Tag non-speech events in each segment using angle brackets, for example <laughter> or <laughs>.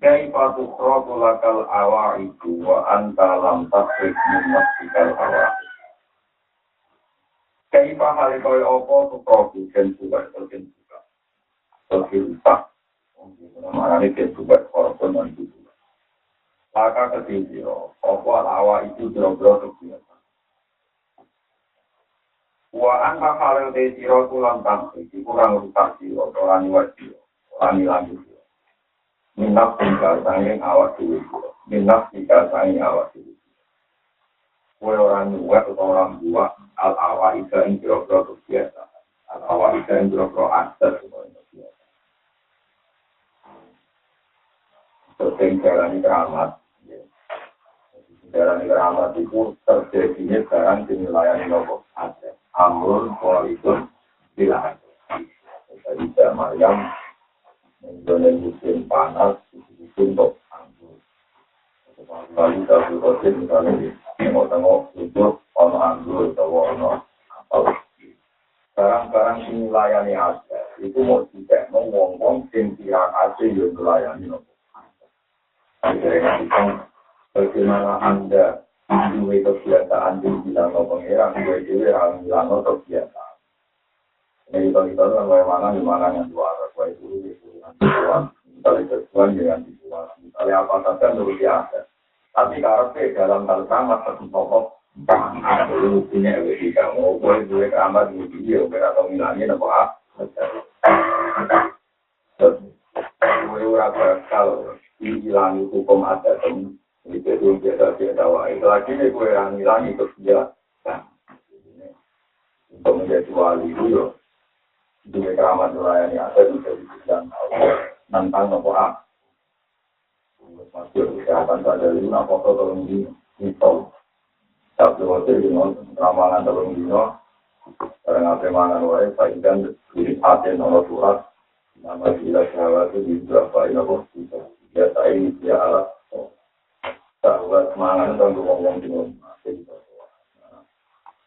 Kai patu kroku lakal awa itu wa anta lam tasrik memastikan awa. Kai pahali kau opo tu kroku jen suka terjen suka. Terjen suka. Marani jen suka kroku non itu. Laka kecil jiro. Opo awa itu jiro-jiro terjen Wa anta hal yang te jiro kulang tansi. Kurang rusak jiro. Kurang niwa jiro. Kurang nilang jiro. Minat tinggal sanging awak dulu minat tinggal sanging awak dulu kue orang buat atau orang buat al awak ika yang kira-kira biasa al awak ika yang kira-kira aset terus jalan keramat jalan keramat itu terjadinya sekarang dinilai nopo? Aset amrun kualitas bilang jadi Maryam Indonesia musim panas, musim untuk anggur. Lalu satu kosin misalnya di tengok-tengok hidup, ono anggur, atau ono apa Barang-barang ini layani aja, itu mau tidak mau ngomong sing tiang aja yang nopo. Akhirnya bagaimana anda memiliki kebiasaan di bilang nopo pengiran, gue juga yang bilang nopo kebiasaan. Ini kita kita bagaimana di mana yang dua kesimpulan misalnya kesimpulan dengan kesimpulan misalnya apa saja menurut dia ada tapi karpe dalam hal sama satu tokoh bang ada lu punya wedi kamu. Boleh boleh kamar di video atau minanya nopo a Mulai urat bakal hilang hukum adat dan itu pun biasa dia tawa. Itu lagi nih kue yang hilang itu dia. Untuk menjadi wali itu dua keramat melayani ada bisa dibilang tentang nopo a masuk kesehatan saja lima foto tolong di itu tapi waktu itu ramalan tolong di karena apa mangan wae paling di hati nomor surat nama gila sahabat itu di berapa ini apa biasa ini dia alat sahabat mangan untuk ngomong di rumah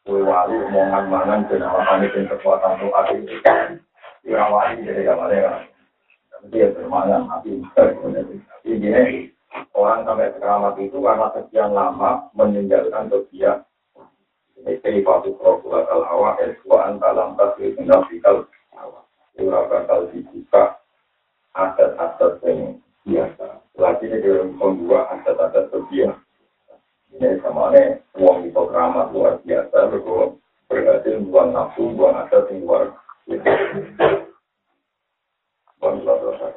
kue wali omongan mangan dan alasan itu kekuatan doa itu ya wali jadi ada kan dia bermangan tapi ini orang sampai keramat itu karena sekian lama meninggalkan ini patu prokula kal hawa eswa dalam tasbih mendafikal hawa ora bakal dibuka adat-adat yang biasa lagi ini dalam dua adat-adat terbiasa ini sama ini uang itu keramat luar biasa, berkurang berhasil buang nafsu, buang aset yang luar. Buang luar biasa.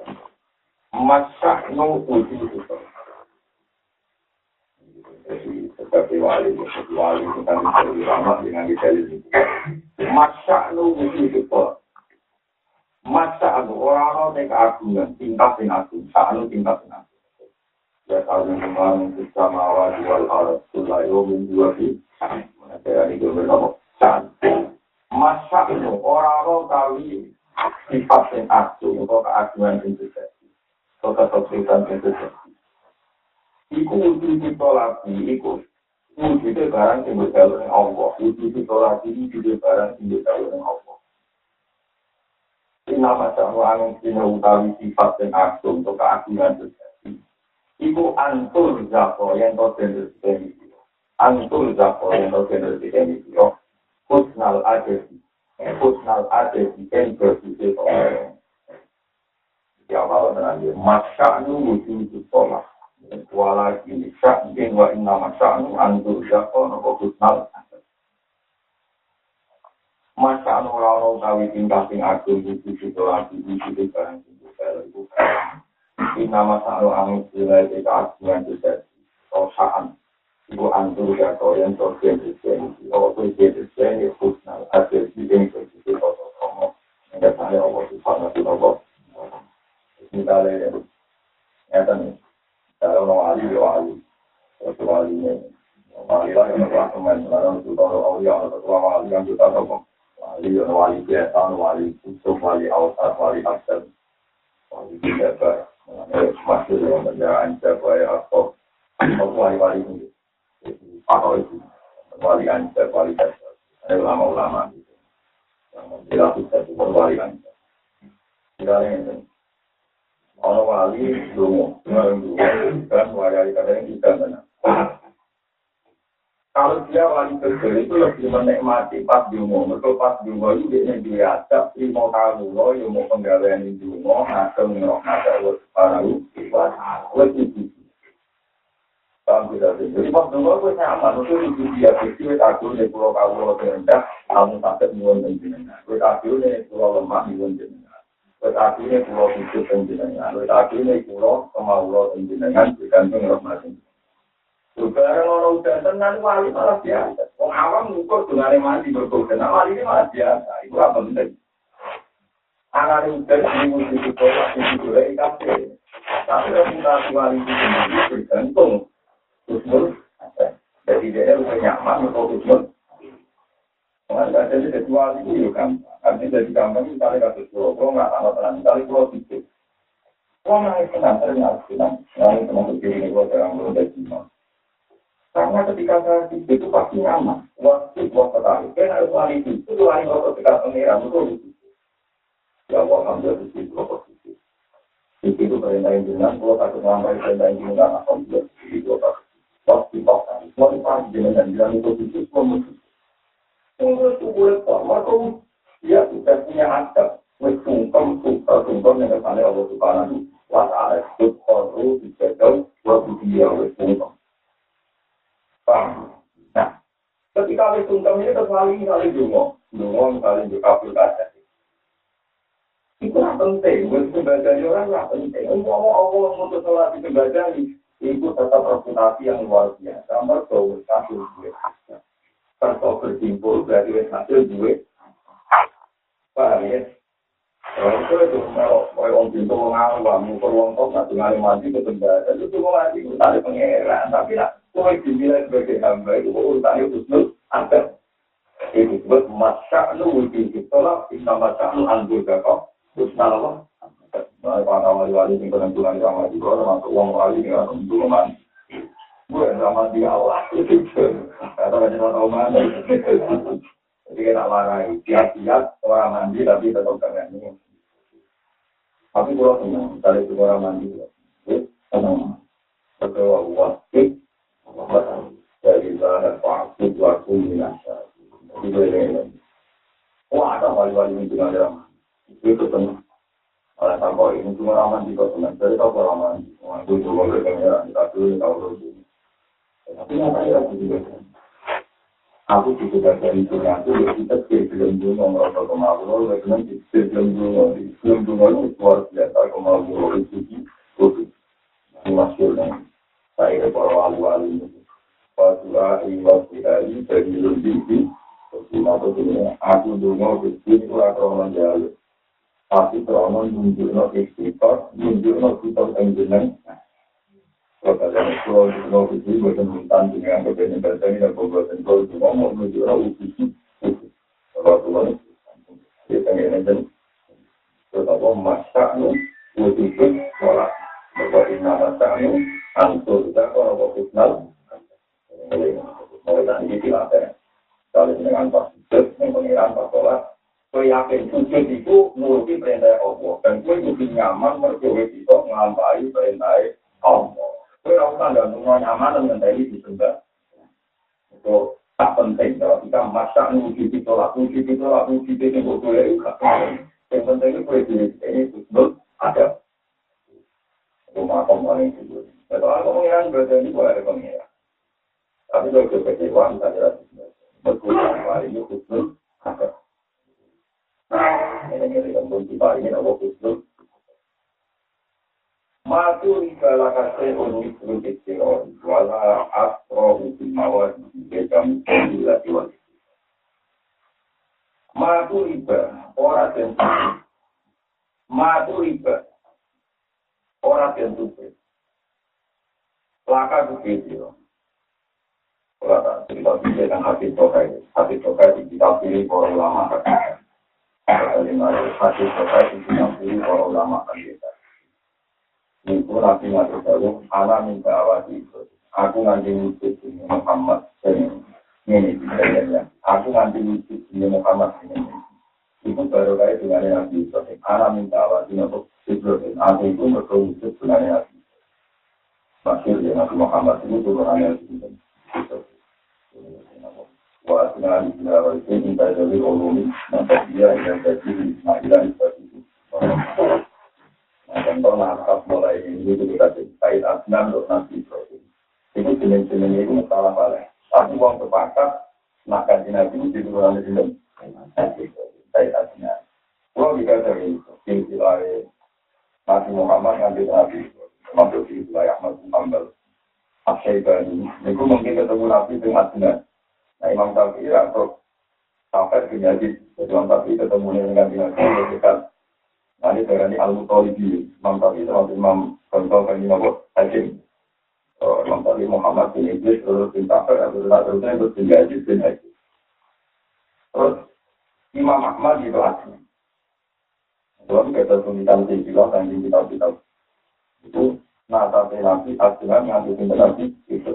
Masa seperti wali, seperti wali tentang dicari rahmat dengan dicari itu. Masa nu uji itu. Masa anu orang-orang yang keagungan, tingkat yang agung, saat tingkat yang agung. masa itu orang roh kali sifat yang aktu untuk keaktuan intersesi atau kesulitan intersesi iku uji titolasi iku uji itu barang yang berjalan dengan Allah uji titolasi ini juga barang yang berjalan dengan Allah ini nama jahat orang yang utawi sifat yang aktu untuk keaktuan intersesi Iku antul zako yang kau sendiri sendiri. Antul zako yang kau sendiri sendiri. Kusnal adesi. Kusnal adesi yang bersisi. Ya Allah menanggil. Masya'nu wujud sholat. Wala kini sya'in wa inna masya'nu antul zako nopo kusnal adesi. Masya'nu rano kawi tingkah sing agung wujud sholat. Wujud barang wujud barang. Nama sa'al angin silai di keagungan juga rosaan ibu antur ya koyen torgen disen ibu torgen disen ya kusnal ada di yang bersisi koso komo yang saya Allah subhanahu wa ta'ala misalnya ya kan kalau mau wali ya wali waktu wali ini wali lah yang teman sekarang itu kalau awli yang ketua wali yang kita tahu wali yang wali biasa wali khusus wali awsat wali asal wali biasa masih dalam kerjaan siapa ya atau wali wali ini atau itu wali ansar wali ada ulama-ulama gitu yang dilakukan itu wali ansar tidak ini Ono wali dungo, orang dungo, kan wali kadang kita benar. Kalau dia wali kecil itu lebih menikmati pas dungo, mereka pas dungo itu dia biasa, lima kamu lo, yang mau penggalian di dungo, ngasem ngerok ngasem buat para buat buat itu. Paham tidak sih? Jadi pas dungo itu nyaman, itu itu dia kecil, aku nih pulau kamu lo terendah, kamu sakit nyuwun dan jenengan. Aku nih pulau lemah nyuwun jenengan. Tetapi ini pulau hidup penjenengan. Tetapi ini pulau kemauan penjenengan bergantung rahmat Sekarang orang udah tenang wali malah biasa. Orang awam ngukur dengan mandi berkodan. Nah, wali ini malah biasa. Itu apa penting? Anak udah di musik itu masih dimulai kafe. Tapi reputasi wali itu sendiri bergantung. Kusmul. Jadi dia udah nyaman untuk kusmul. Enggak jadi itu kan. Artinya dari gampang misalnya kasus pulau, pulau nggak sama tenang, misalnya pulau tidur. Pulau naik tenang, ternyata tenang, naik tenang begini ini pulau terang belum. Karena ketika saya tidur itu pasti nyaman. Waktu pulau petani, kan harus lari itu, itu lari waktu ketika pengiran itu di Ya Allah, ambil di situ, pulau situ. Di situ perintahin jenang, pulau takut ngambil perintahin jenang, alhamdulillah, di pulau takut. Waktu paksa, pulau dipahami jenang, bilang itu di situ, pulau Tunggu, tunggu, tunggu, dia sudah punya adab. Wis sungkem, sungkem, yang kesannya Allah Subhanahu wa ta'ala. Subhanahu dijajal, wa budiya, wis sungkem. Nah, ketika wis sungkem ini terus saling saling dungo. Dungo saling berkabul kaca. Itu lah penting. Wis kebahagiaan orang lah penting. Umum Allah untuk sholat itu kebahagiaan itu tetap reputasi yang luar biasa. Wis hasil duit. Kalau berjimpul berarti wis hasil duit. Paham ya? Kalau itu itu mau orang pintu mengawam, mau peluang kok nggak tinggal mandi ke dan itu mau mandi urusan pangeran, tapi nak kau dinilai sebagai hamba itu urusan itu husnul ada. Itu disebut masa lu wujud ditolak, inna masa lu anjur kok husnul Allah. Nah, para wali-wali yang penentuan sama juga, termasuk uang wali yang penentuan. Gue sama dia Allah, itu kata-kata tahu mana. Jadi kita warai, tiap-tiap orang mandi tapi tetap keren ini. Tapi kalau senang, itu orang mandi, ya, senang. Betul, waktu, waktu minasa. Wah, ada wali-wali tinggal di rumah. Itu senang. Oleh tanpa ini cuma raman di kota. Jadi raman. Wah, itu cuma dulu tahu dulu. Tapi apa ya, aku juga aku juga dari dunia aku ya kita sebelum dulu merasa kemauan oleh karena sebelum dulu sebelum dulu itu luar biasa kemauan itu itu maksudnya saya para wali-wali Fatwa iwas dihari dari lebih Maksudnya, aku kecil kurang kronon jalur. Tapi kronon nunjukno istiqor, nunjukno kita yang Kalian kalau di rumah itu buatan mintan dengan kepentingan bahasa ini dan pembuatan kalau di rumah mau orang usus kalau Tuhan dia pengen aja. Masak nu usus sholat. Bahwa ina masak nu antur kita kalau kusnal mulai nanti ada dengan pas sujud pengiran pas sholat yakin sujud itu perintah Allah dan nyaman itu mengampai perintah Allah. Dan semua nyaman tadi disembah. Itu tak penting. Kita nuji ditolak, boleh juga. Yang penting itu ini ada. Rumah itu. Kalau berada di boleh mengira. Tapi kalau kita kecewa, kita tidak betul. Paling itu khusus. Nah, ini belum tiba ini adalah khusus Matu ribala kasih unik unik siro, wala astro unik mawar bekam bila diwali. Matu riba, ora tentu. Matu riba, Orang yang tuh. Laka. Kalau tak cerita dia dan hati tokai, hati tokai di kita pilih para ulama kan. Hati tokai di kita pilih para ulama kita. Itu nabi ngatur baru, anak minta awasi itu. Aku nanti wujud ini Muhammad ini ini ya. Aku nanti wujud ini Muhammad ini. Itu baru kaya dengan Nabi Ibrahim. Anak minta awasi untuk Ibrahim. Aku itu berkewujud dengan Nabi Masyur ya Nabi Muhammad itu turunannya Wa asna Nah contoh nakab mulai ini Ibrahim Itu itu Tapi uang Nabi itu Kalau Nabi Muhammad di wilayah Masjid Ambal. Asyaibani, itu mungkin ketemu Nabi Madinah. Nah Imam Syafi'i atau Yazid, jadi Imam Syafi'i ketemu dengan Nabi di dekat. Nah ini dari Al-Mutalibi, Imam Syafi'i sama Imam Contoh kan Imam Hakim. Imam Syafi'i Muhammad bin Idris, terus bin Safar, terus terusnya terus bin. Terus Imam Ahmad itu asli. Dalam kita tulisan di kitab dan di kitab-kitab itu nata nabi asuhan yang pinter nabi itu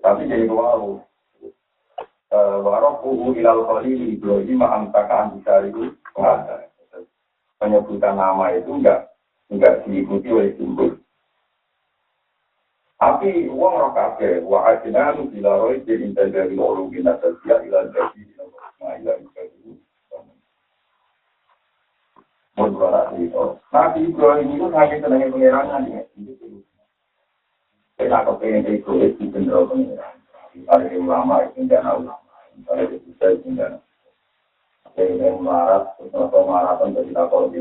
tapi jadi wow warokuhu ilal Ibrahim ma'amtakaan itu penyebutan nama itu enggak enggak diikuti oleh simbol tapi uang roh kafe wa ajnanu bila roy jadi dari ulu bina tasya ila jadi ila ila Nabi Ibrahim itu saking senangnya pengerangan ya. Kita kepengen egois di bendera pengerangan. Ada ulama, itu tidak ulama.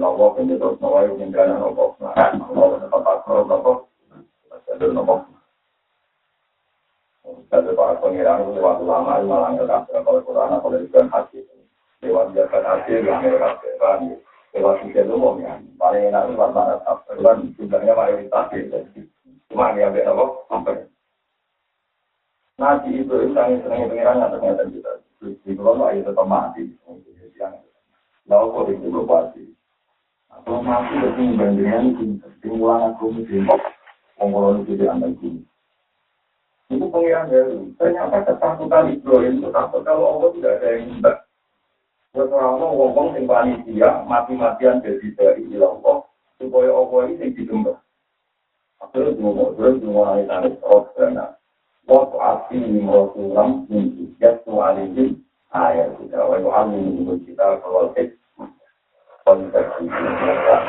Dari takol di lombok, ini terus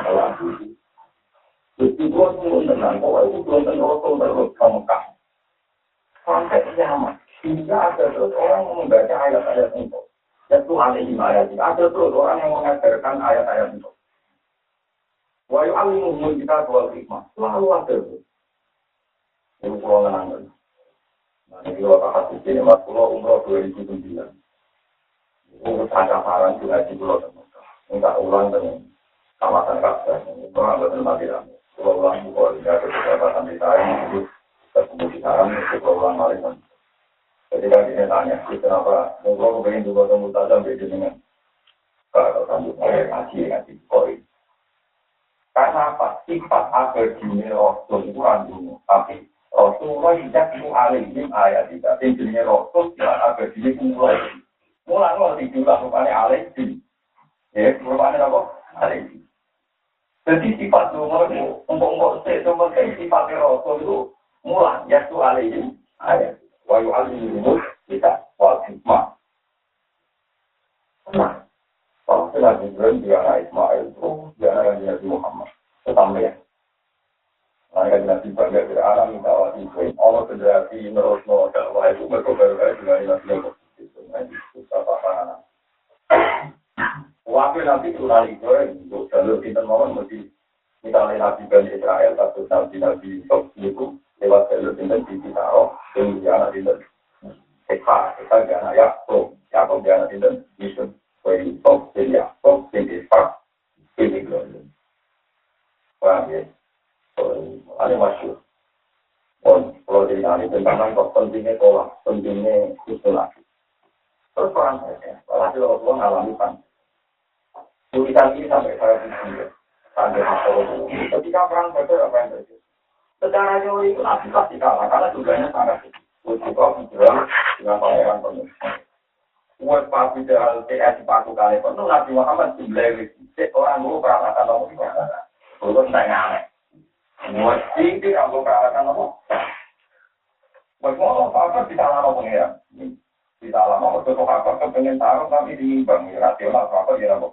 kalau gua tenang, bahwa itu belum kah. Sampai kiamat, hingga ada orang membaca ayat-ayat itu. Itu alaihi ayat. Ada terus orang yang mengajarkan ayat-ayat itu. Kita hikmah. Selalu ada. Ini pulau. Nah, ini hati sini, mas pulau umroh 2009. Umroh sangat parah juga di pulau. Enggak ulang kawasan Kabah. Umroh betul mati rame. Pulau ulang pulau ini ada beberapa sampai saya. Itu ketemu di sana, pulau ulang maling. Ketika dia tanya, kenapa engkau kepengen juga temu tajam beda dengan kalau kamu mulai ngaji ngaji koi. Karena apa? Sifat abadi Rasul itu randungu. Tapi Rasulullah tidak itu alim ayat tidak. Intinya Rasul tidak abadi itu mulai. Mulai lo dijual rupanya alim. Ya, rupanya apa? Alim. Jadi sifat Rasul itu untuk untuk sifat Rasul itu mulai. Ya, itu alim ayat wa yu'allimuhum kita wal hikmah. Nah, Jibril dia anak Ismail itu dia anak Nabi Muhammad. Tetap ya. Mereka Nabi bangga dari alam minta Ibrahim. Allah federasi menurut no dakwah itu berkobar-kobar dengan Nabi Muhammad. Itu susah Waktu nanti turun Ibrahim untuk jalur kita mohon mesti misalnya Nabi Bani Israel atau Nabi Nabi itu lewat jalur dinten di Bitaro, yang di anak. Eka, Eka di anak Yakob, Yakob di anak dinten, Yusuf, Bin Ishak, Bin Ibrahim. Paham ya? ada masuk. Kalau ditanya tentang kok pentingnya tolak, pentingnya usulah. Terus perang saja, walhasil Rasulullah ngalami pan. Tulisan ini sampai saya pikir, sampai Rasulullah. Ketika perang saja apa yang terjadi? Secara teori itu nabi pasti kalah, karena jumlahnya sangat sedikit. Bicara dengan pangeran penuh. Buat papi TS paku kali penuh, Nabi Muhammad jumlahnya orang dulu peralatan nomor lima. Belum tanya aneh. Buat tinggi aku peralatan nomor. Mau apa kita lama pengiran. Kita lama itu apa kepengen taruh kami diimbang. Rasional apa ya nopo.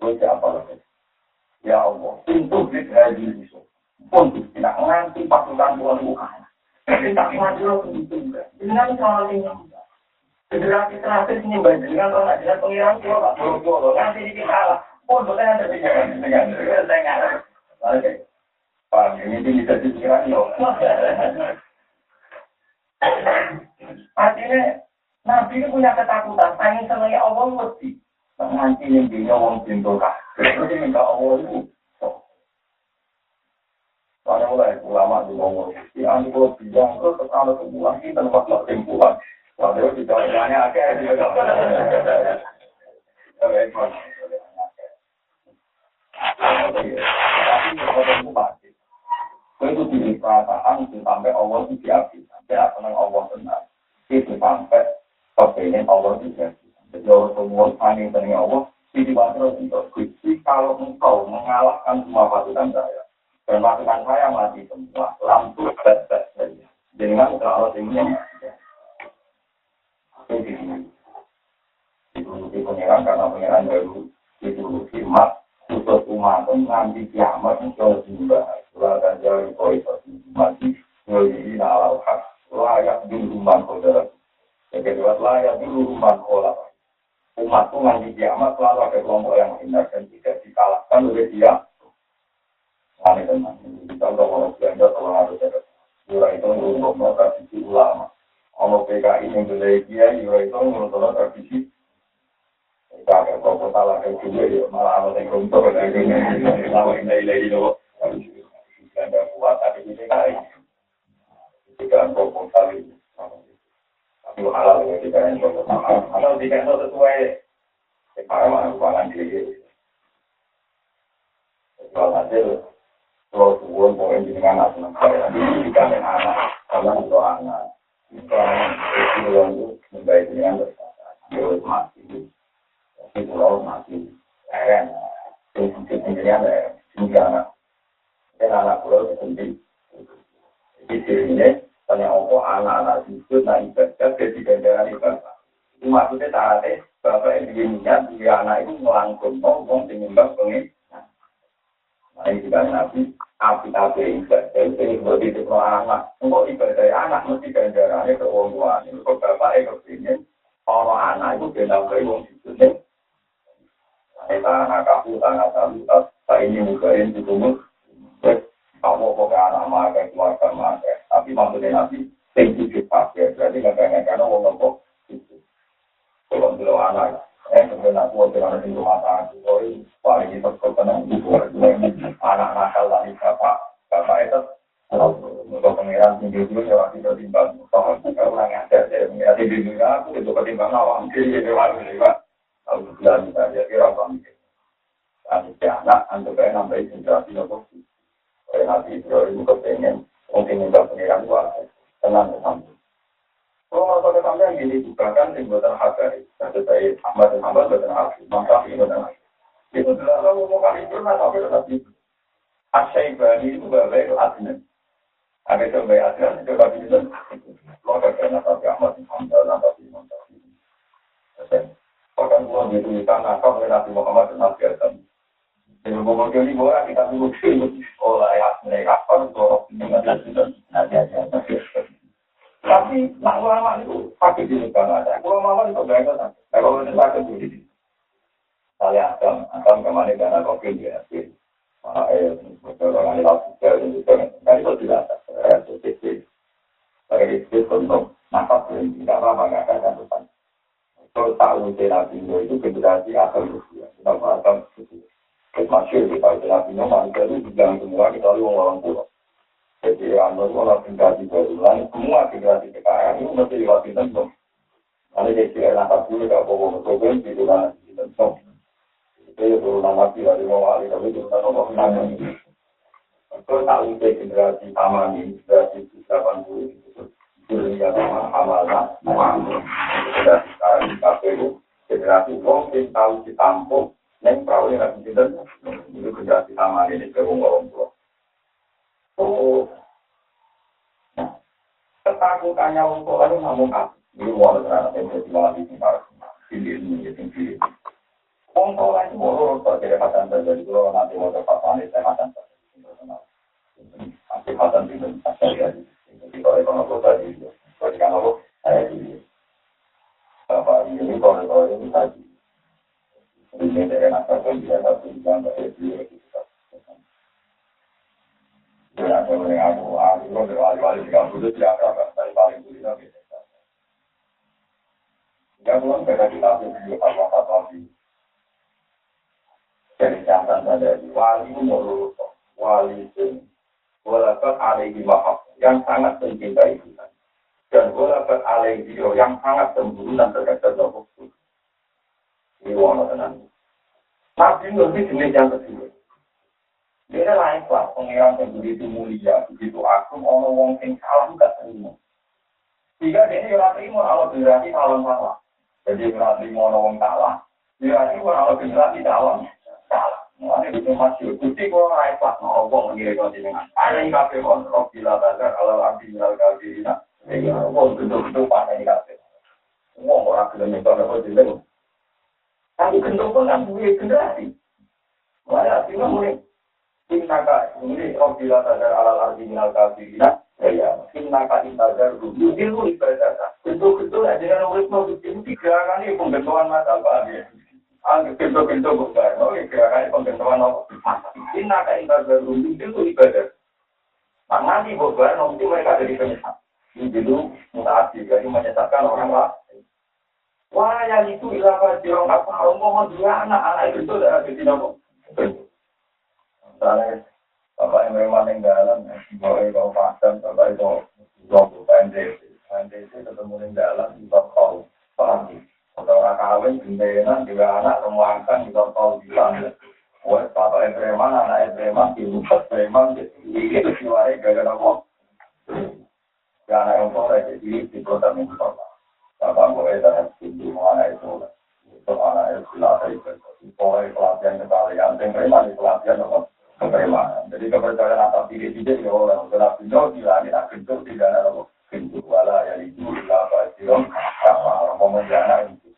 Gue siapa lagi? Ya Allah, pintu blit di sosa. Pun tidak nganti pasukan Tuhan bukan. Tak maju lo pintu enggak. Dengan soal ini Federasi terakhir ini banyak dengan orang dengan pengiran tua, Pak Boro-Boro, nanti kita kalah. Oh, boleh ada dengan dengan dengan Oke. Pak, ini bisa dikira yo. Artinya Nabi ini punya ketakutan, pengen senengnya Allah mesti. Nanti wong pintu dia minta Allah itu. Karena mulai ulama di di bilang terus kita tempat kesimpulan. Dia itu diri perasaan itu sampai Allah itu sampai senang Allah tenang itu sampai Allah itu jadi jadi Allah semua paling senang Allah ini terus untuk kunci kalau engkau mengalahkan semua pasukan saya. Dan pasukan saya mati semua. Lampu bet-bet saja. Dengan kalau ini itu itu itu pengiran karena pengiran baru itu firman Khusus umat nganti kiamat itu jumlah Surah jari koi mati. Ngelihi na'alal hak Layak dulu man kodara Yang kedua layak dulu man kola Umat itu nganti kiamat selalu ada kelompok yang menghindar Dan tidak dikalahkan oleh dia Ini teman Kita udah mau belanja kalau harus ada Surah itu menurut tradisi ulama Ono PKI yang beli dia Surah itu menurut tradisi Kakek kok salah kayak gue ya malah awal yang runtuh kayak gini. Lama ini lagi loh. Dan kuat tapi ini kali. Jika kok kali. Tapi halal ya, tidak yang sesuai. Halal tidak yang sesuai. Para mana pangan diri. Kalau hasil, kalau tuan mau ingin dengan anak senang saya, jika dengan anak, karena itu anak. Itu anak, itu tuan itu membaik dengan bersama. Dia mati. Tapi kalau mati, saya kan, itu sendiri ada yang tinggal anak. Dan anak kalau itu sendiri. Jadi, ini, tanya apa? Anak-anak itu nah ibadah jadi ganjaran ibadah. Itu maksudnya saatnya bapak yang diingat dia anak itu melangkung ngomong penyembah pengen. Nah ini juga nabi api-api ibadah itu seperti itu anak. Untuk ibadah anak mesti ganjarannya ke orang tua. Ini kok bapak yang kepingin orang anak itu benar benar wong itu tanah kaku, tanah kamu, tak ini mukain di rumah. Kamu kok anak keluarga makan. Tapi maksudnya nanti, tinggi pakai. Berarti nggak karena mau nopo itu. Kalau dulu anak, eh sebenarnya aku ada anak di rumah tangga. Sorry, paling itu. Anak nakal lagi bapak, bapak itu. Untuk pengiran tinggi dulu ya waktu itu timbang. Kalau orang ngajar, saya pengiran tinggi dulu aku itu ketimbang awam. Jadi, itu Alhamdulillah misalnya kira kami kami anak untuk kayak nambahin generasi nopo. Kayak nabi Ibrahim kepengen mungkin minta pengiran gua tenang sampai. Kalau mau pakai sampai yang ini juga kan. Nanti saya Ahmad dan Ahmad buatan hakari. Maka ini buatan. Itu adalah mau kami pernah tapi tetap itu. Asyaibani itu gak baik. Ada yang baik adnan itu tapi itu. Maka karena tapi Ahmad dan tapi Imam Tafi. Bahkan pulang di tulisan nakal oleh Nabi Muhammad dan Nabi Adam. Jadi ngomong dia ini kita dulu oh, olah ya mereka kan dorong Tapi nak ulama itu pakai di negara ada. Ulama itu berapa Kalau ini pakai di Saya akan akan ke mana karena kopi dia. Ya, eh, orang ini langsung ke Indonesia kan itu tidak ada. Jadi bagi itu untuk nafas yang tidak lama nggak ada kan. Kalau tahu nabi itu generasi akan Rusia, tidak akan Rusia. Masyur di Pak Nabi manusia itu bilang semua kita lu orang pulau. Jadi anu kalau generasi berulang, semua generasi sekarang itu mesti lewati tentu. Nanti jadi kira nafas dulu gak bawa betul di turunan di tentu. Itu turunan nabi dari mawali, tapi turunan nomor enam. Kalau tahu generasi taman ini, generasi 80 itu dunia sama amalnya, generasi sekarang di KPU, generasi yang tahu ditampung, Neng perahu yang tidak, itu generasi sama ini ke orang tua. Oh, ketakutannya orang tua itu namun apa? Ini mau ada yang jadi malah di sini, pilih ini, jadi pilih. Orang tua mau tidak akan terjadi, kalau nanti mau wanita, akan terjadi. Bisa terjadi. Jadi kalau kalau kalau saya di ini, kalau ini tadi, yang. Ya. Ya, sangat mencintai kita dan walaupun alaihi yang sangat dan terkait dengan ini tenan. Nabi lebih jenis yang kedua. Dia lain yang begitu mulia, begitu agung, ono wong sing salah gak terima. Jika dia ini ora terima, kalau berarti calon salah. Jadi ora terima ono wong salah. Berarti kalau berarti calon salah. Mulanya itu masih kuti kalau lain kelas, ono wong mengirim kau. Ada yang kafe roh bila bazar, kalau abdi minal kafirina. Ini wong bentuk-bentuk ini kafe. Wong orang kau jenengan. Tapi gendong pun kan duit generasi. Mulai artinya mulai Innaka ini Rabbila tadar alal ardi minal kafirina Ya, innaka intazar rubu Ilmu ibadah Bentuk-bentuk aja dengan urut mau Itu gerakan ini pembentukan mata Pak. Ya Anggap bentuk-bentuk bukan Oh ya gerakan ini pembentukan mata. Innaka intazar rubu Ilmu ibadah Nah nanti bukan Nanti mereka jadi penyesat. Ini dulu mutaati Jadi menyesatkan orang lain Wah, yang itu ilaha apa? Mau dua anak, anak itu sudah ada di nama. Misalnya, Bapak yang memang yang dalam, Bapak itu pasang, Bapak itu logo pendek, pendek itu ketemu yang dalam, di kau, paham? Kalau orang kawin, gendenan, juga anak, rumahkan, di kau bilang, Wah, Bapak yang preman, anak yang preman, di preman, itu siwari gara-gara. Ya, anak yang jadi di kota Bapak mulai dari tinggi mana itu, itu anak itu dilatih Pokoknya pelatihan kekalian, yang terima di pelatihan apa? Kepremanan. Jadi kepercayaan atas diri tidak ya orang. Karena beliau bilang kita bentuk tidak ada apa? Bentuk wala ya itu apa itu apa orang pemenjana itu.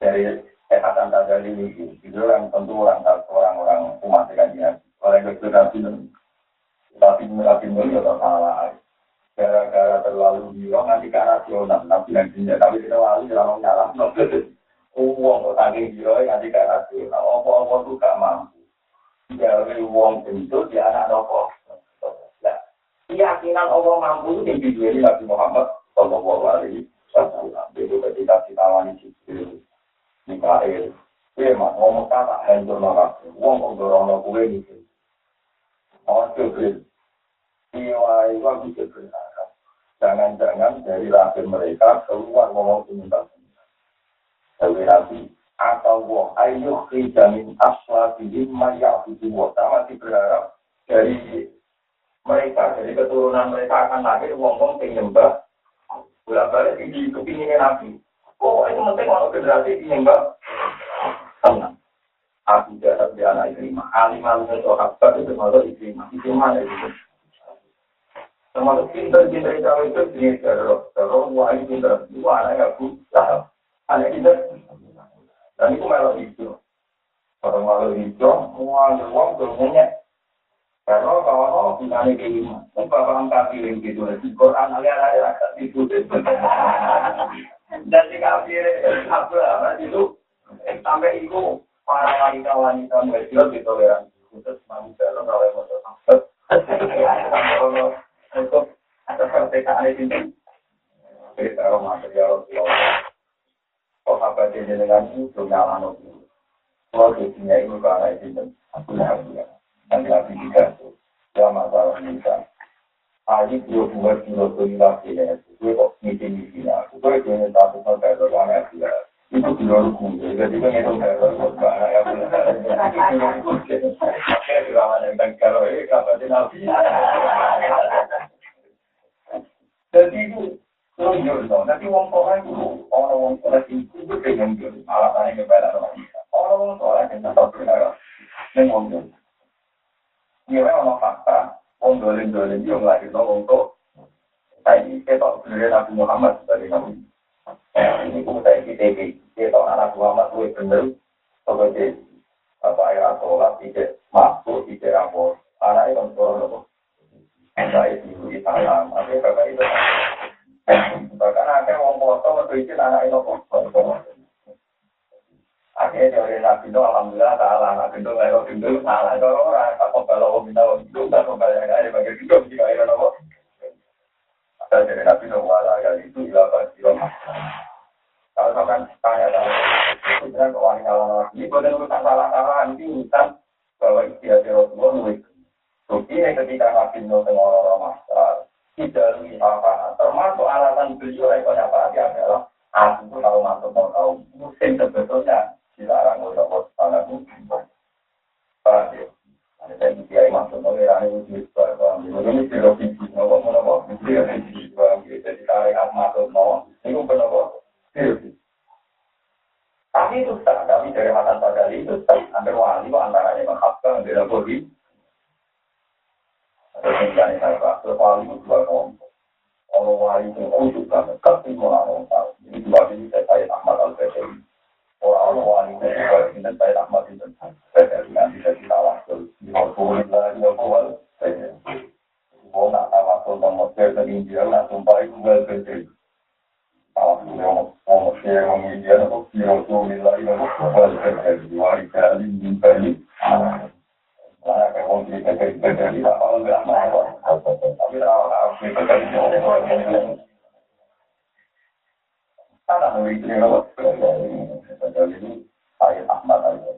Dari kesehatan tadi ini, itu yang tentu orang orang-orang umat dengan Orang yang sudah tapi tapi melihat salah gara-gara terlalu gila nanti ke rasional nabi yang jinja tapi kita lalu jangan nyalah uang kok tadi gila nanti ke rasional apa-apa tuh gak mampu dari uang itu dia anak nopo nah keyakinan Allah mampu itu video ini Nabi Muhammad Sallallahu Alaihi itu ketika ditawani Jibril Mikael Iya, mak, ngomong kata, hancur nolak. Uang kok dorong nolak gue. Oh, Jibril, Iwa iwa bisa berharap. Jangan-jangan dari lahir mereka ayo jamin asla di maya itu wah sama si berharap dari mereka dari keturunan mereka akan lahir wong-wong penyembah bolak balik di kepinginnya nabi. Oh itu penting kalau generasi penyembah tenang. Aku jatuh di anak ikrimah alim alim itu apa? Itu kalau ikrimah ikrimah itu? Termasuk pinter-pinter itu jenis terus terus wah ini pinter. Dua anak gak gunanya kayak gimana? Bapak paham kafir yang gitu, di Quran alias-alias agak itu. Dan di kafir apa itu sampai itu Itu alhamdulillah salah, Nabi itu nggak gendut salah. Kalau orang tak kalau minta gendut, tak kobal yang ada bagi gendut jika ada nopo. Ada dari Nabi itu wala kali itu ilah pasti Kalau misalkan tanya tanya, itu bilang kok wanita lawan ini boleh urusan salah salah ini urusan bahwa istiadat Rasulullah nulis. Bukti ketika Nabi itu tengok orang masalah, tidak lebih apa, termasuk alasan beliau yang pada adalah aku tahu masuk mau tahu musim sebetulnya dilarang oleh Allah Subhanahu? Ada mengira ini paham ya? Jadi itu tak, tapi dari sadari itu tak, hampir wali antaranya menghafal, bela bodi. Terus yang saya pak, wali itu dua kelompok. Kalau wali itu khusus banget, ketemu orang tahu. Ini dua ini saya Ahmad Al-Bashir. Orang wali itu juga dengan saya rahmat itu. Saya dengan bisa ditawakul. Alhamdulillah, ya kual. Mau nak nomor saya dari India, nak sumpah itu. Alhamdulillah, mau saya orang India, ya kali, kayak orang kita dari dari apa enggak mau. Tapi kita dari memiliki lewat ini saya Ahmad aja.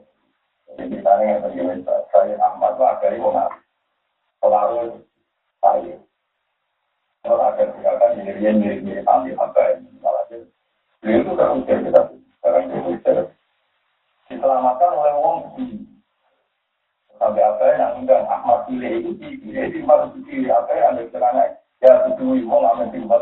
Jadi misalnya yang terjadi saya Ahmad akhirnya mau selalu saya. Kalau akan tinggalkan diri mirip mirip ambil apa ini malah beliau itu kan usir kita sekarang dia usir diselamatkan oleh wong sampai apa yang undang Ahmad pilih itu pilih di mana pilih apa yang ada celana ya tujuh wong amin tinggal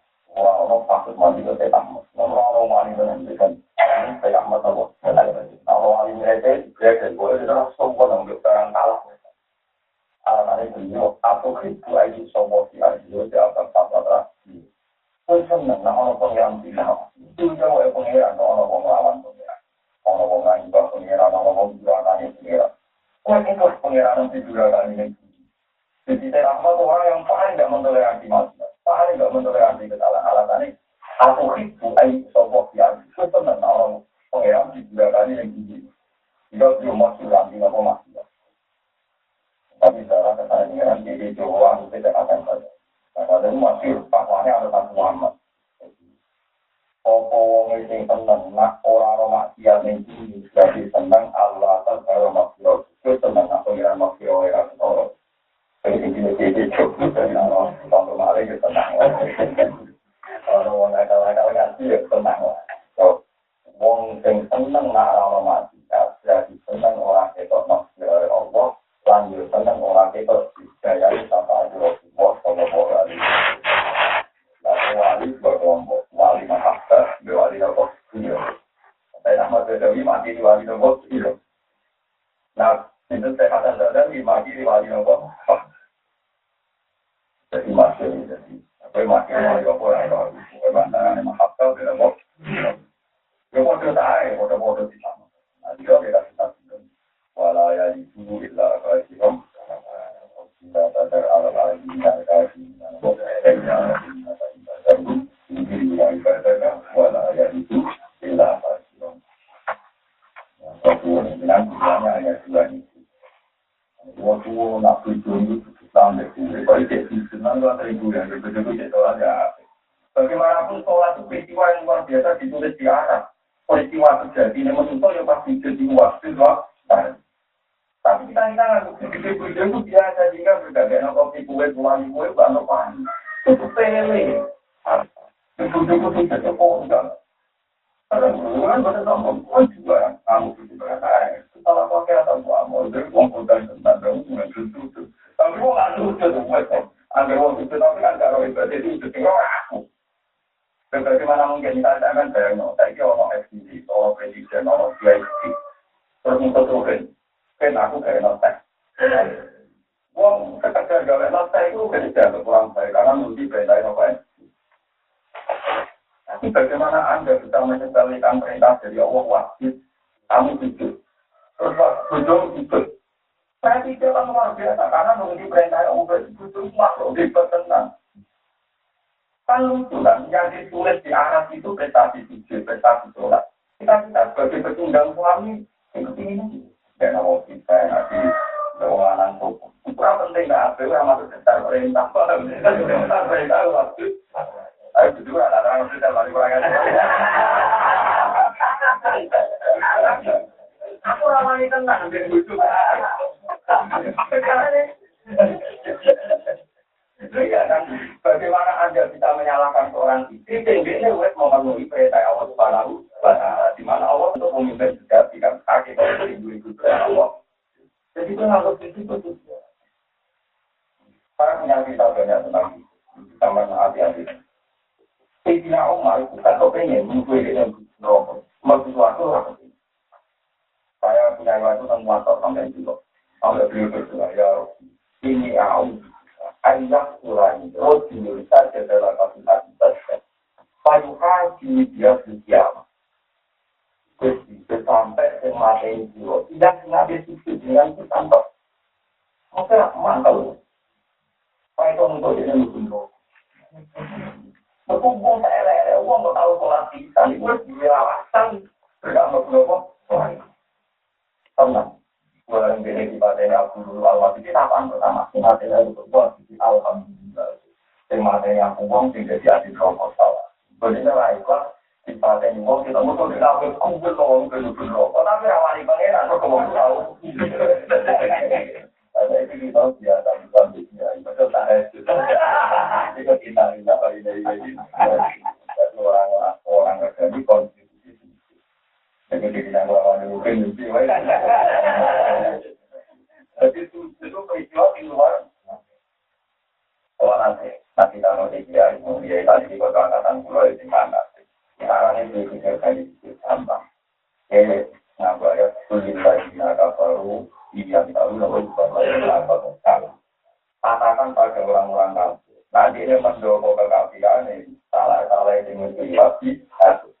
orang-orang patut mandi ke Syekh Ahmad. Orang-orang mandi ke Syekh Ahmad. Syekh Ahmad apa? Tidak ada lagi. Nah, orang mandi mereka, dia dan gue, dia adalah sombong yang untuk barang kalah. Alamanya beliau, aku hidup lagi sombong di Aziz, dia akan patut lagi. Gue seneng, nah orang yang bilang, itu yang makhluk hebat tenang. Kan lucu kan, yang ditulis di Arab itu prestasi sujud, prestasi sholat. Kita kita sebagai pecundang suami, itu ini. Dan Allah kita nanti bawa sopo. Itu penting nggak ada, yang masuk besar perintah. Perintah perintah waktu. Ayo berdua anak-anak sudah balik Aku ramai tenang dan lucu. Bagaimana Anda bisa menyalahkan seorang istri? Tingginya wes memenuhi perintah Allah Subhanahu wa taala di mana Allah untuk memimpin sejati kan kaki kalau beribu-ribu Allah. Jadi itu harus itu itu. Saya punya cerita banyak tentang sama hati-hati. Sayyidina Umar itu kan kepengen menuju dengan neraka. Semua sesuatu. Saya punya waktu tentang motor sampai juga. Sampai beliau berdoa, ya ini aku ayat surani. Rojul saja dalam kasus saja. Payu haji dia sejam. Jadi sampai semati itu tidak nabi itu dengan kita. Maka mantul. Pak itu untuk jadi lebih Berkumpul uang tahu sholat bisa, itu dilawasan. Tidak mau berapa, tenang. Bulan ini di Padang aku dulu awal itu apaan pertama? Materi itu berbuat di alhamdulillah. Materi aku uang tidak jadi rokok salah. Benar lah di Padang uang kita musuh di kumpul uang ke dulu rokok. Tapi awalnya pangeran tahu. Ada itu kita biasa bukan dia, itu tak ada. Itu kita tidak pada ini orang orang konstitusi. Jadi nggak mungkin mesti. Jadi itu itu peristiwa di luar. Oh nanti nanti kalau dia mau dia tadi di kota angkatan pulau di mana? Sekarang ini kita kali di tambang. Eh, nggak ya sulit lagi naga baru iya tahu lalu apa salah. Katakan pada orang-orang kafir. Nanti ini mendorong kekafiran ini salah-salah menjadi satu. Jadi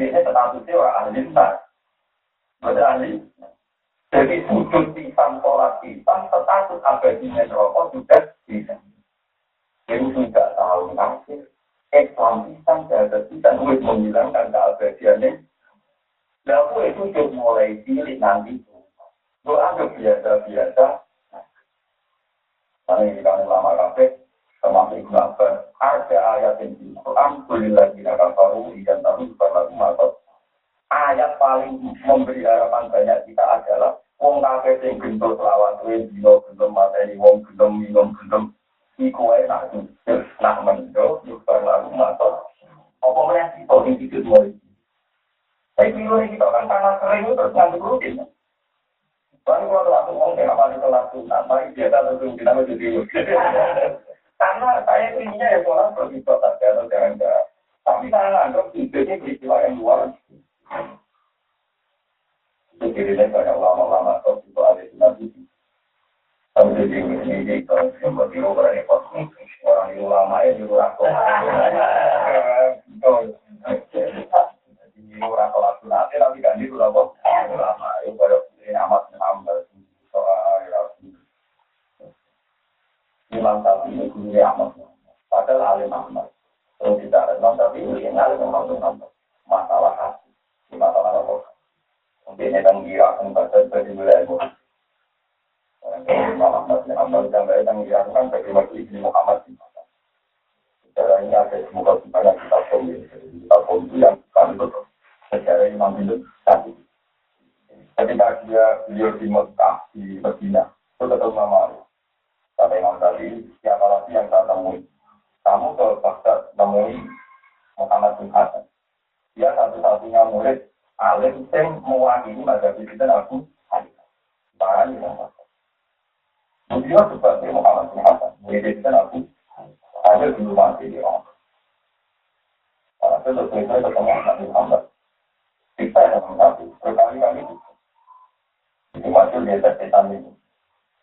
biasanya statusnya orang ahli besar. Betul ahli. Jadi sujud pisang, sholat pisang, status abadinya rokok sudah bisa. Jadi sudah tahu kafir. Islam pisang, jahat pisang, menghilangkan keabadiannya Lalu itu sudah mulai cilik nanti. Doa biasa-biasa. Karena ini kami lama kafe, termasuk Ibn Abbas, ada ayat yang di Quran, Kulillah jika kafaru, dan tahu berlaku masuk. Ayat paling memberi harapan banyak kita adalah wong kafe sing gendut lawan tuwe dino gendut mateni wong gendut minum gendut iku wae nak nak mendo yuk lalu matur apa meneh kita sing dikit mulai tapi pilih kita kan tanah kering terus ngantuk rutin. Baru kalau telah ngomong, kayak apa itu telah sunat, mari dia tak tentu kita menjadi <laughs> Karena saya inginnya ya sholat begitu saja, atau jangan jangan. Tapi saya anggap hidupnya peristiwa yang luar. Jadi ini banyak ulama-ulama atau itu ada di nabi. Tapi jadi ini ini kalau yang berbiru berani kosmik, orang ulama ya di luar kok. Jadi orang sholat sunat, tapi kan di kok. Ulama itu banyak ini amat hamba soal Imam Tabi ini guru Ahmad. Padahal alim Ahmad. Terus tidak Imam Tabi ini alim Ahmad masalah hati di masalah apa? Mungkin ini kira akan baca sebagai wilayah itu Imam Ahmad Ahmad yang bagi ini Muhammad secara ini ada semoga kita pemilik kita pemilik yang kami betul secara Imam ketika dia beliau di Mekah di Medina itu ketemu kata Imam tadi siapa lagi yang saya temui? Kamu ke Baghdad temui Muhammad bin Hasan. Dia satu-satunya murid alim yang mewakili mazhab kita aku Barang yang Beliau sebagai Muhammad bin Hasan murid kita aku ada dulu mati di orang. Terus kita ketemu Nabi Muhammad kita yang mengaku berkali-kali itu masuk di setan itu.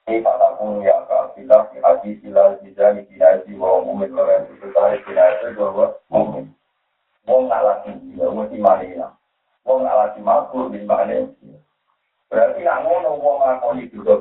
Ini kata ya kafilah di hati sila bisa di dinasti bahwa mumin orang itu tarik dinasti bahwa mumin. Wong nggak lagi dia, wong di mana Wong nggak lagi makhluk di mana Berarti nggak ngono wong ngakoni juga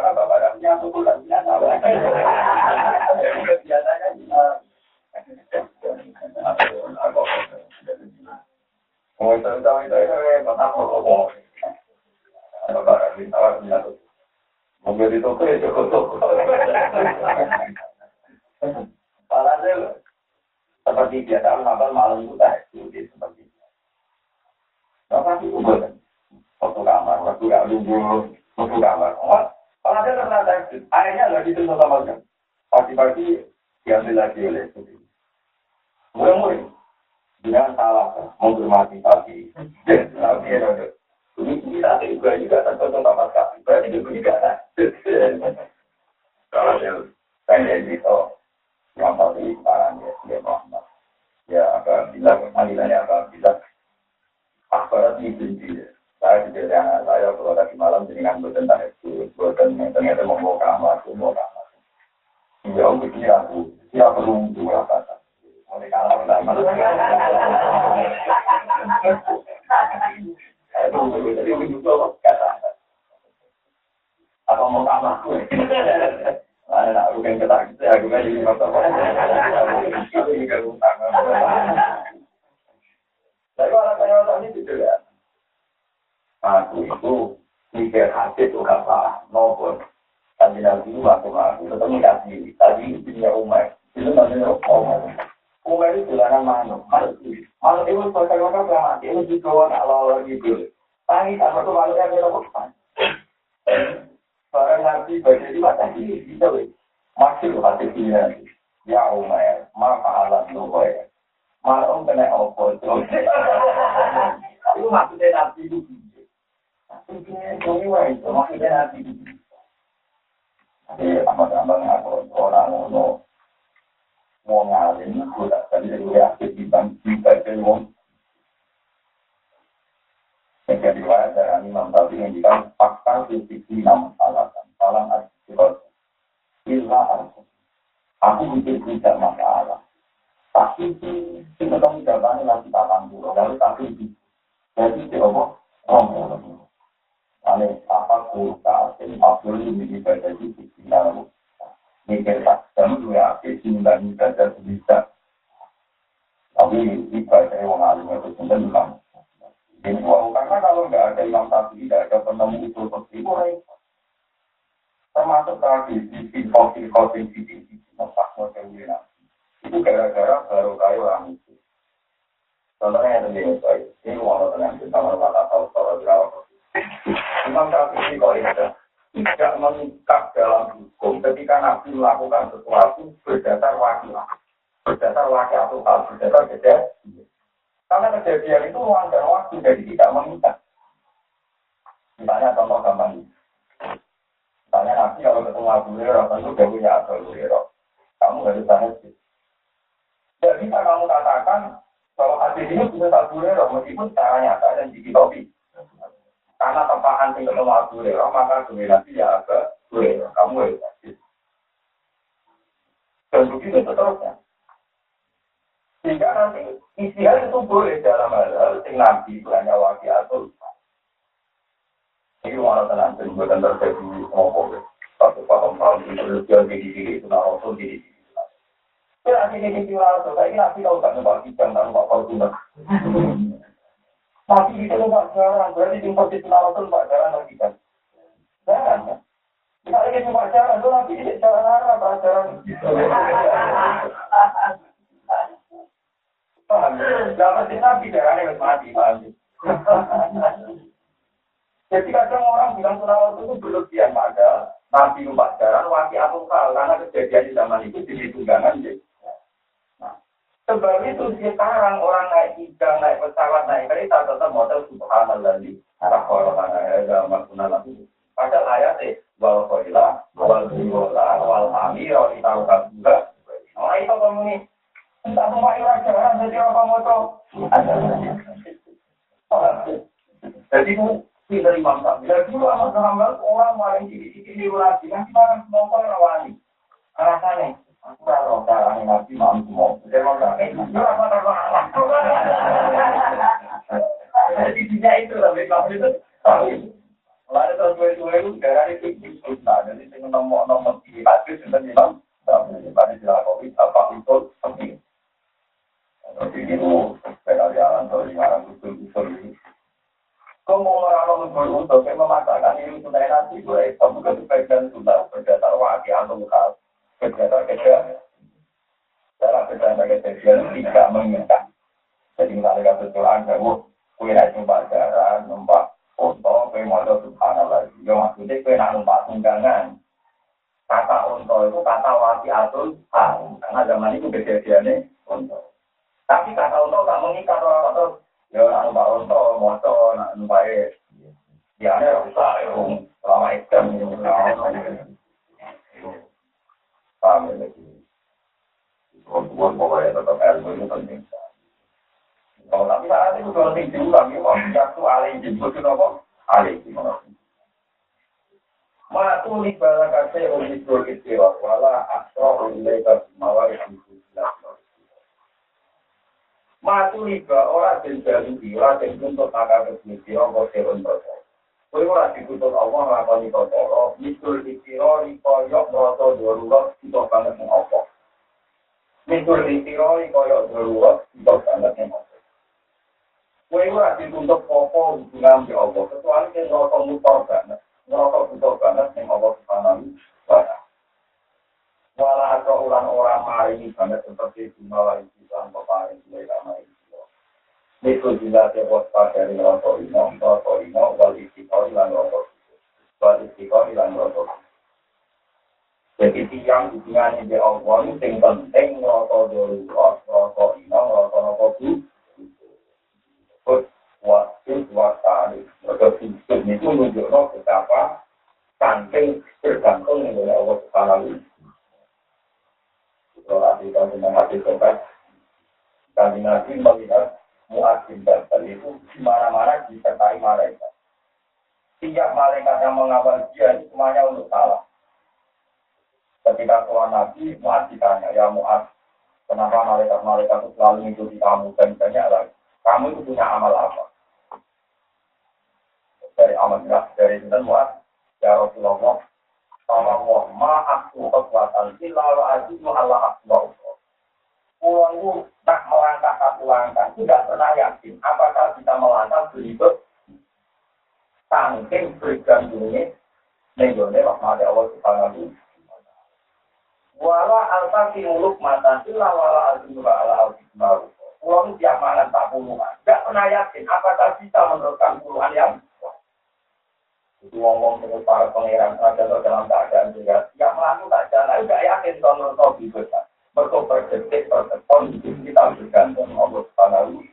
karena bapak ada punya suku dan punya sahabat. Biasanya <laughs> Oh, itu tahu itu itu kota Purwokerto. Bapak ada punya. Mobil itu ke cukup <laughs> Ini karena kalau nggak ada imam tapi tidak ada penemu itu seperti itu, termasuk tradisi sifat sifat sifat model itu gara-gara baru kayu orang itu. Contohnya yang lebih baik, ini walau dengan kita mata tahu kalau berawal Imam Syafi'i kok ada tidak mengikat dalam hukum ketika Nabi melakukan sesuatu berdasar wakil, berdasar wakil atau hal berdasar kejadian. Karena kejadian itu ruang dan waktu jadi tidak mengikat. Misalnya contoh gampang. Misalnya Nabi kalau ketemu Abu Hurairah tentu dia punya Abu Hurairah. Kamu harus tanya sih. Tidak bisa kamu katakan bahwa hadis ini punya Abu Hurairah meskipun secara nyata dan dikitopi. Karena tempaan tinggal ketemu Abu Hurairah, maka dominasi ya agak Hurairah. Kamu ya Dan begitu seterusnya. Sehingga nanti istihad itu boleh dalam hal-hal sing nabi itu hanya wakil atau ini tenang, dan terjadi ngomong satu paham paham itu dia di diri itu nah rasul di diri. Ya nanti di diri rasul, saya ini nabi tahu kan nembak kijang dan nembak kau tapi itu jarang, berarti di posisi Rasul jarang lagi kan? Jarang kan? Kita lagi cuma jarang, itu nanti tidak jarang. Dapat nabi jarang yang mati, mati. Jadi kadang orang bilang sunawat itu berlebihan pada nabi pacaran, waki atau hal karena kejadian di zaman itu jadi tunggangan. Jadi. Sebab itu sekarang orang naik tiga, naik pesawat, naik kereta tetap model subhanallah di arah orang ada makna lagi. Padahal ayatnya wal koila, wal biwala, wal amir, wal tahu juga. Nah itu nih, entah mau jalan jadi apa tahu. Jadi itu kita imam tak. Bila dulu hamba orang maling di lagi, nanti makan orang rawani. Alasannya, Aku tahu caranya nabi mampu mau. Dia mau Jadi tidak itu lebih mampu itu. Lalu tahun dua ribu itu darah itu justru nah jadi saya nomor nomor tiga itu sudah bilang tapi pada jalan covid apa itu penting. Itu untuk memaksakan wakil Kejadian-kejadian dalam tidak. Jadi Quran, kamu kue. Ya maksudnya. Kata itu kata wati atul karena zaman itu kejadiannya. Tapi kata unta tak mengikat atau ya nak numpak unta maca nak numpak ya ada rusak ya selama itu paham ya Buat pokoknya tetap ilmu itu penting. Kalau tapi saat itu kalau tinggi tapi mau jatuh alih jemput itu apa? Alih gimana? Matu li barakate ulis berkitira wala asro ilaika mawari hamdulillah. Matu liba ora den jaluki ora den tuntut maka kebisira kok serun terus. Kowe ora dituntut Allah nglakoni perkara, mitul dikira rikaya merasa darurat kita banget ning apa. Mitul dikira rikaya darurat kita banget ning apa. Kowe ora dituntut apa hubungan di Allah, kecuali yen ngerasa mutar banget, ngerasa butuh banget ning Allah subhanahu wa ta'ala. Wala atau orang-orang banget seperti bunga lagi dan peparing mulai lama itu. Niku jila tebos dari rokok ino, rokok ino, wal istiqor ilan rokok. Wal istiqor rokok. Jadi tiang hubungannya di Allah ini penting rokok dulu, rokok ino, rokok rokok itu. Terus waktu waktu mereka sistem itu menunjukkan betapa saking tergantung dengan Allah Subhanahu Kalau hati sobat, kami nanti melihat muadzin dan itu di mana-mana disertai malaikat. Tiap malaikat yang mengawal dia itu semuanya untuk salah. Ketika Tuhan Nabi, Muaz ditanya, ya Muaz, kenapa malaikat-malaikat itu selalu mengikuti kamu dan banyak lagi? Kamu itu punya amal apa? Dari amal dari itu Muaz, ya Rasulullah, Allah ma aku kekuatan illa wa Allah akbar. Itu tak melangkah satu langkah, tidak pernah yakin apakah bisa melangkah berikut saking bergantungnya nenggone rahmat Allah subhanahu Wala alfa muluk mata illa wala azimura ala al-hikmaru. Pulau itu tiap mangan tak puluhan. Tidak pernah yakin apakah bisa meneruskan puluhan yang itu ngomong dengan para pangeran saja dalam keadaan juga. Yang melakukan jalan tidak yakin kalau menurut bisa mereka berdetik berdetik hidup kita bergantung Allah Subhanahu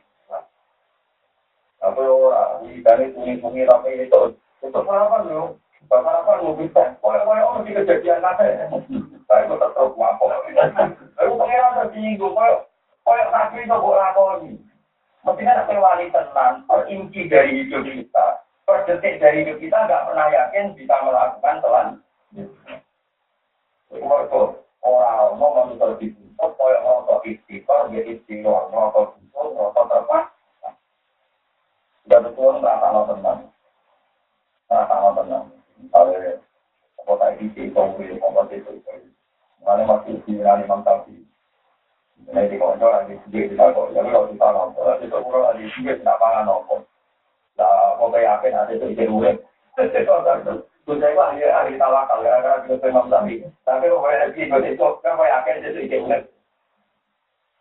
Tapi orang di kami bunyi-bunyi tapi itu apa lu? Bapak apa lu bisa? Kau orang di kejadian apa? Saya itu tetap apa? Aku pengen tersinggung. Kau kau nabi itu boleh lakoni. Mestinya nak wali tenang, perinci dari hidup kita, per detik dari hidup kita nggak pernah yakin bisa melakukan telan. Orang mau menuntut dituntut, kaya ngerasa istiqor, ya istiqor, ngerasa dituntut, ngerasa terpas. Sudah betul, ngerasa tenang. Ngerasa tenang. Misalnya, apa tadi di Kongri, apa itu, mana masih di Imam Tafi. Ini di konco lagi sedikit di lagu, jadi kalau kita nonton, itu kurang lagi sedikit, tidak pangan nonton. Nah, pokoknya yakin ada itu ide urip. Kita itu ahli ahli tawakal ya, karena kita Imam. Tapi pokoknya lagi itu, kan yakin itu ide urip.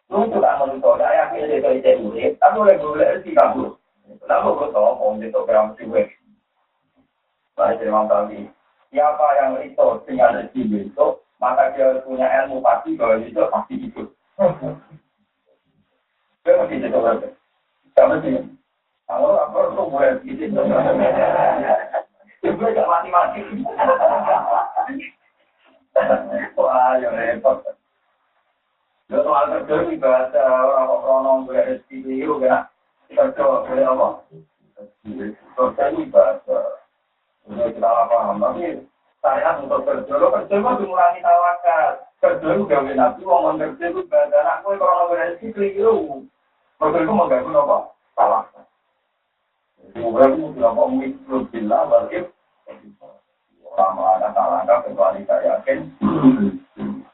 Lu juga menuntut, saya yakin itu ide urip, tapi boleh boleh sih kamu. Kenapa gue tahu om itu gram siwek? Baik, Imam Tafi. Siapa yang itu dengan rezeki itu, maka dia punya ilmu pasti bahwa itu pasti itu. Dia mesti itu berarti. Kamu sih. Kalau apa tuh boleh gitu. Itu gak mati-mati. Wah, ya repot. Soal kerja di bahasa boleh rezeki itu kan. Di bahasa. Ini kita paham, tapi saya untuk kerja, lo kerja tawakal. Kerja itu gawe kerja itu bahasa rezeki keliru. Kerja itu mengganggu apa? Tawakal. Mau mikro bila orang melangkah tak langkah kecuali saya yakin.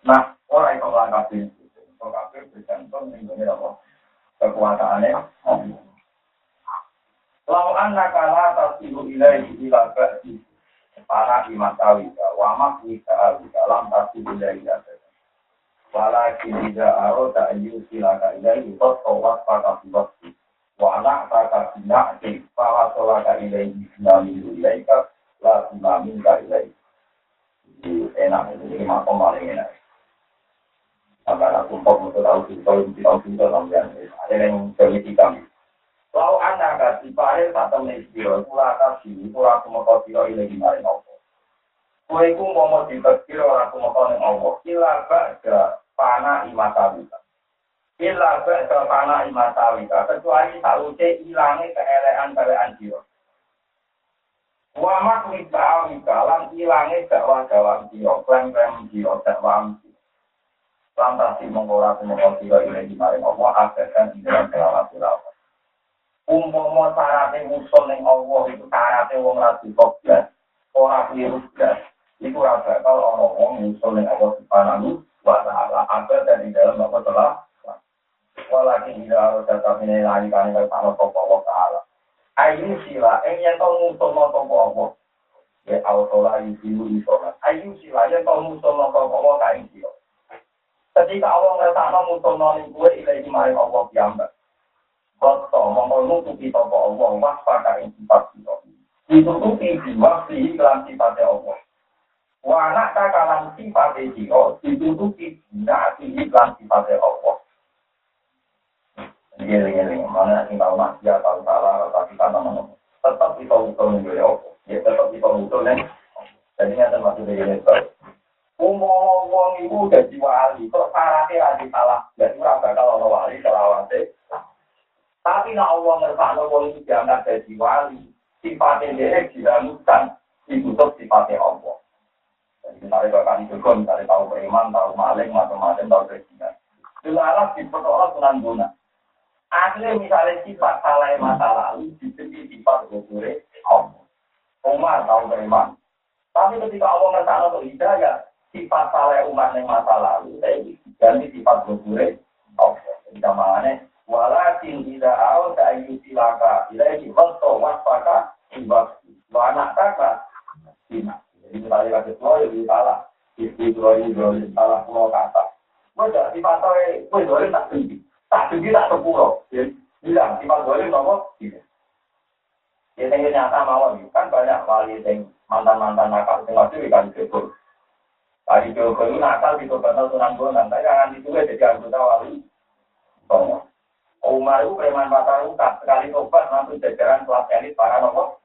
Nah, orang yang melangkah itu, kafir bergantung dengan apa? Kekuatannya. Lawan nakala tasilu ilaihi ila ba'di para iman tawika wa makwika alika lam tasilu ilaihi Walakin tidak aroda ayyusilaka ilaihi Totowat pada waktu wa anak taka bina'ti Fala laka ilaihi nami ilaika la nami ilaika. Jadi enak ini makom paling enak. Sampai aku kok untuk tahu sih, tahu tahu sih, ada yang bermiti kami. Lau anak kasih parir tak temen istiro, kula kasih, kula aku mau tiro ilahi maring Allah. Kue ku mau mau dibekir orang aku mau kau Allah. Kila ba'da panah imatawika. Kila ba'da panah imatawika. Kecuali sausé ilangi keelean-keelean jiro. Wamak minta minta lan ilange dakwah dalam kio klaim klaim kio dakwah kio. Lantas si mengora semua kio ini di mari ngomong agar kan di dalam kelawat kelawat. Umum mau syaratnya ning neng allah itu syaratnya wong rasi kopi orang virus gas itu rasa kalau orang wong musol ning allah di panamu wasala agar dan di dalam apa telah. Walakin tidak harus datang ini lagi karena kalau kau bawa ke. Ayu sila, yang tahu musuh no sopa Allah. Ya Allah, ayu silu isola. Ayu sila, yang tahu musuh no sopa Allah kain sila. Ketika Allah ngerasa musuh noni gue ilahi maring Allah piyambak. Koto mongkol nutupi toko Allah waspada ing sifat sifat. Ditutupi diwaksi iklan sifatnya Allah. Wanak kakalan sifatnya jiro ditutupi iklan sifatnya Allah. Gini-gini, mana maksiat, tahu salah, tapi tetap kita nih Allah. Ya tetap kita. Jadi. Umum dadi wali, kok lagi salah. Jadi bakal ono wali selawase. Tapi dadi wali, sifatnya dia sifatnya Allah. Jadi misalnya bakal juga, misalnya tahu beriman, tahu maling, macam-macam, tahu. Akhirnya misalnya sifat salah masa lalu, diberi sifat gugure Allah. Umar tahu. Tapi ketika Allah ngersakno untuk hidayah, sifat salah umat yang masa lalu saya ganti sifat bergure Allah jadi kamarnya walakin tidak awal saya silaka tidak ini waspada ibad anak kakak tidak jadi misalnya kasih tua ya salah. Istri tua ini boleh salah pulau kata. Wajah sifat saya gue boleh tak tinggi tak tinggi tak sepuluh bilang sifat boleh nomor tidak Ya, nyata mau kan banyak wali yang mantan-mantan nakal, yang masih dikasih kebun. Tadi Joko itu nakal di Tobatal Sunan Bonang, tapi jangan ditulis jadi anggota wali. Soalnya, Umar itu preman mata ruka, sekali tobat langsung jajaran kelas elit para nomor.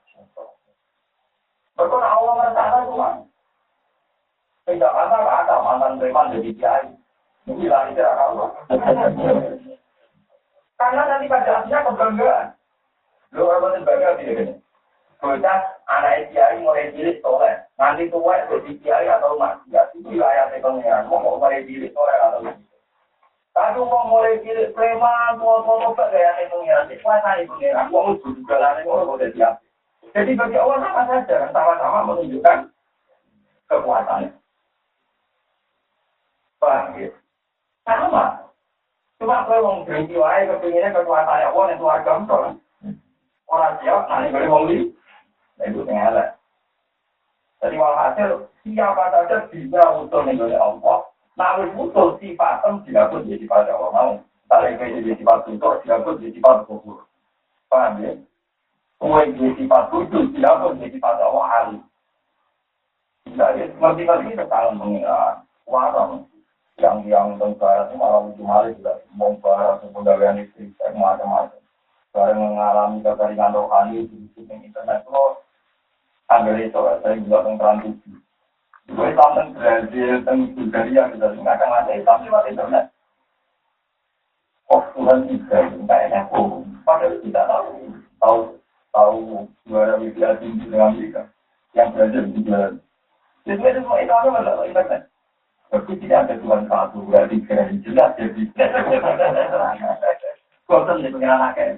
Berkona Allah merencana cuma. Tidak ada ada mantan preman jadi kiai. Ini lari tidak Allah. Karena nanti pada akhirnya kebanggaan. Lu orang bangga tidak Bocah anak kiai mulai cilik soleh, nanti tua jadi kiai atau maksiat itu wilayah pengiran. Mau mulai cilik soleh atau Tapi mau mulai cilik preman, tua tua gaya pengiran, dikuasai pengiran. Mau juga lah, mau udah siap. Jadi bagi Allah sama saja, sama-sama menunjukkan kekuatannya. Paham? Sama. Cuma kalau mau berhenti wae kepinginnya kekuatannya Allah itu agam Orang siap, nanti boleh mau itu elek. Jadi walhasil siapa saja bisa usul oleh Allah. Namun usul sifatem dilaput jadi pada Allah mau. Tarik jadi sifat tutur dilaput jadi sifat kubur. Paham ya? Kue jadi sifat tutur dilaput jadi pada Allah. Tidak ya, seperti kita tahu mengira warang yang yang tentara itu malah lucu malah juga membahas pegawaian istri macam-macam. Bareng mengalami kekeringan rohani di internet itu Ambil itu, saya juga tentang transisi. Gue sampai Brazil, tentang Bulgaria, kita akan ada Islam lewat internet. Oh, Tuhan tidak, kayaknya oh, padahal tidak tahu, tahu, tahu juara WBA tinggi dengan Amerika, yang Brazil juga. Jadi itu semua itu pada internet. Tapi tidak ada Tuhan satu, berarti kira jelas jadi. Bosan nih pengen anaknya.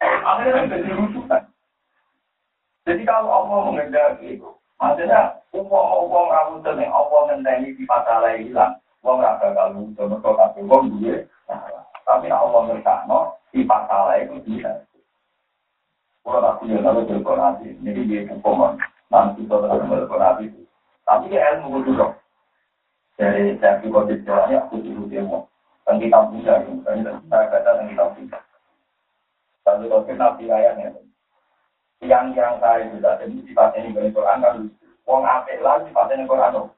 Akhirnya jadi rusukan. Jadi kalau Allah mengendaki itu, maksudnya uang-uang rawutan yang Allah mengendaki di patah hilang, uang rasa kalau itu mereka kasih uang dia, tapi Allah ngerkano di patah itu dia. Kalau aku ya lalu berkorasi, jadi dia hukuman nanti saudara berkorasi. Tapi dia ilmu itu dong. Dari juga di jalannya aku dulu dia mau. Dan kita punya, saya kata dan kita punya. Lalu kalau nabi ayatnya, yang yang saya sudah jadi sifatnya ini dari Quran kan, wong apik lah sifatnya Quran.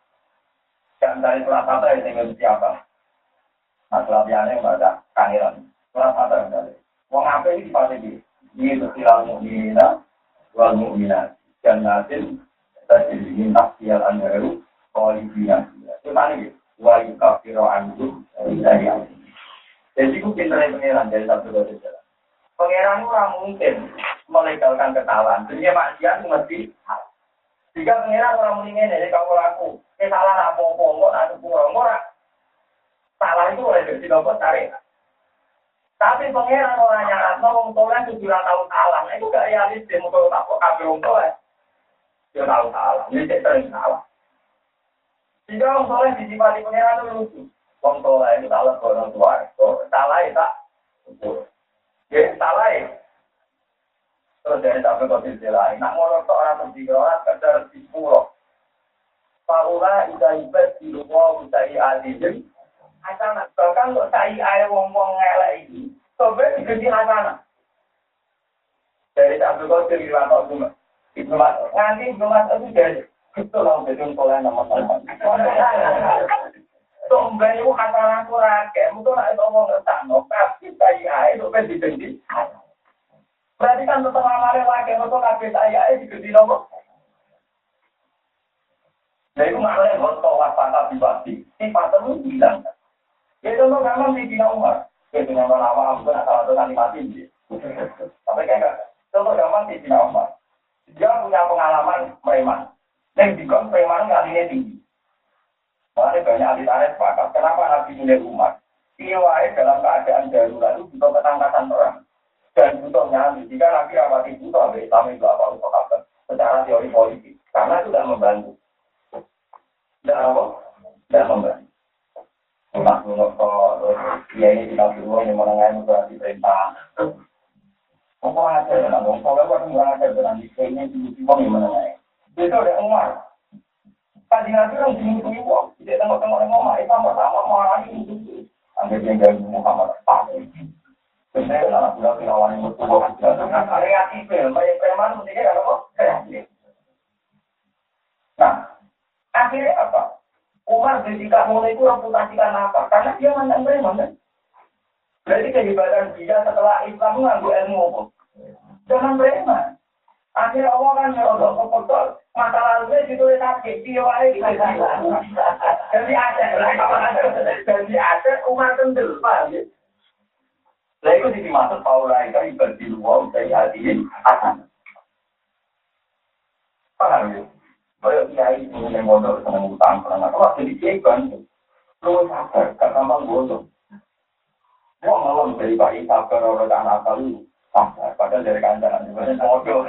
Dan dari surat kata yang tinggal siapa? Nah, yang baca kangiran. Surat kata yang dari. Wong apik ini sifatnya. Ini itu silal mu'minina, wal mu'minat. Tadi ini nafsiyal anharu, kolibina. Itu mana gitu? Wa yukafiro anjum, dari Jadi itu pinternya pengeran dari satu dari jalan. Pengeran itu mungkin melegalkan kesalahan. Jadi maksiat mesti jika pengiran orang mendingin jadi kamu laku, ini salah apa-apa, nggak ada kurang, nggak salah itu oleh jadi nopo tarik. Tapi pengiran orang nyarat, ngomong tolong tujuh tahun salah, itu gak realistis, mau tak kok kabel untuk ya. Dia tahu salah, ini saya sering salah. Jika orang soleh disifati pengiran itu lucu. Orang soleh itu salah ke orang tua, salah itu tak. Ya, salah ya. Terus dari sampai kau lain. Nak ngolok orang tertiga orang kadar di pulau. Paula ida ibad di rumah usai adilin. Hasanah. Bahkan untuk saya air wong-wong ngelak ini. Sobat diganti hasanah. Dari sampai cerita atau cuma. Ibnu Mas, nanti Ibnu itu jadi itu lah. Sombeng itu hasanah kurake. Mungkin nak itu ngomong ngertano. Tapi saya air itu kan hasanah. Berarti kan tetap amalnya lagi, untuk kabeh saya ini digede nopo. Nah itu buat tawaf patah dibati, sifat itu bilang. Ya contoh gampang di Dina Umar. Ya dengan aku kan salah satu nanti mati. Tapi kayak contoh gampang di Dina Umar. Dia punya pengalaman preman. Dan juga preman nggak tinggi. Makanya banyak ahli tarif sepakat. Kenapa Nabi milih Umar? Iya dalam keadaan darurat itu butuh ketangkasan orang dan butuh nyali. Jika nanti rapati butuh, ambil Islam itu apa untuk apa? Secara teori politik. Karena itu tidak membantu. Tidak apa? Tidak membantu. Nah, menurut dia ini tidak dulu yang menengah itu berarti perintah. Ada ya, nggak? Ada kayaknya di yang menengah. Itu ada Umar. Dimusuhi uang. Tidak tengok-tengok ngomong. Itu lagi itu. Yang dari Muhammad. Sebenarnya itu kreatif, banyak preman kan. Nah, akhirnya apa? Umar ketika mulai itu reputasikan apa? Karena dia mantan preman kan? Berarti kehebatan dia setelah Islam mengambil ilmu apa? Jangan preman. Akhirnya Allah kan nyerobok ke kotor. Masa lalunya ditulis sakit. Dia wae Jadi ada. Jadi ada Umar kendel. Pak. Lah itu dimaksud Paula itu ibadah wa dari hadirin akan. Paham ya? Kalau kiai ini yang mondok seneng utang pernah kalau jadi kan, lu sabar, gak gampang bodoh. Mau ngelom dari bayi sabar orang anak kali, sabar. Padahal dari kandangan juga bodoh.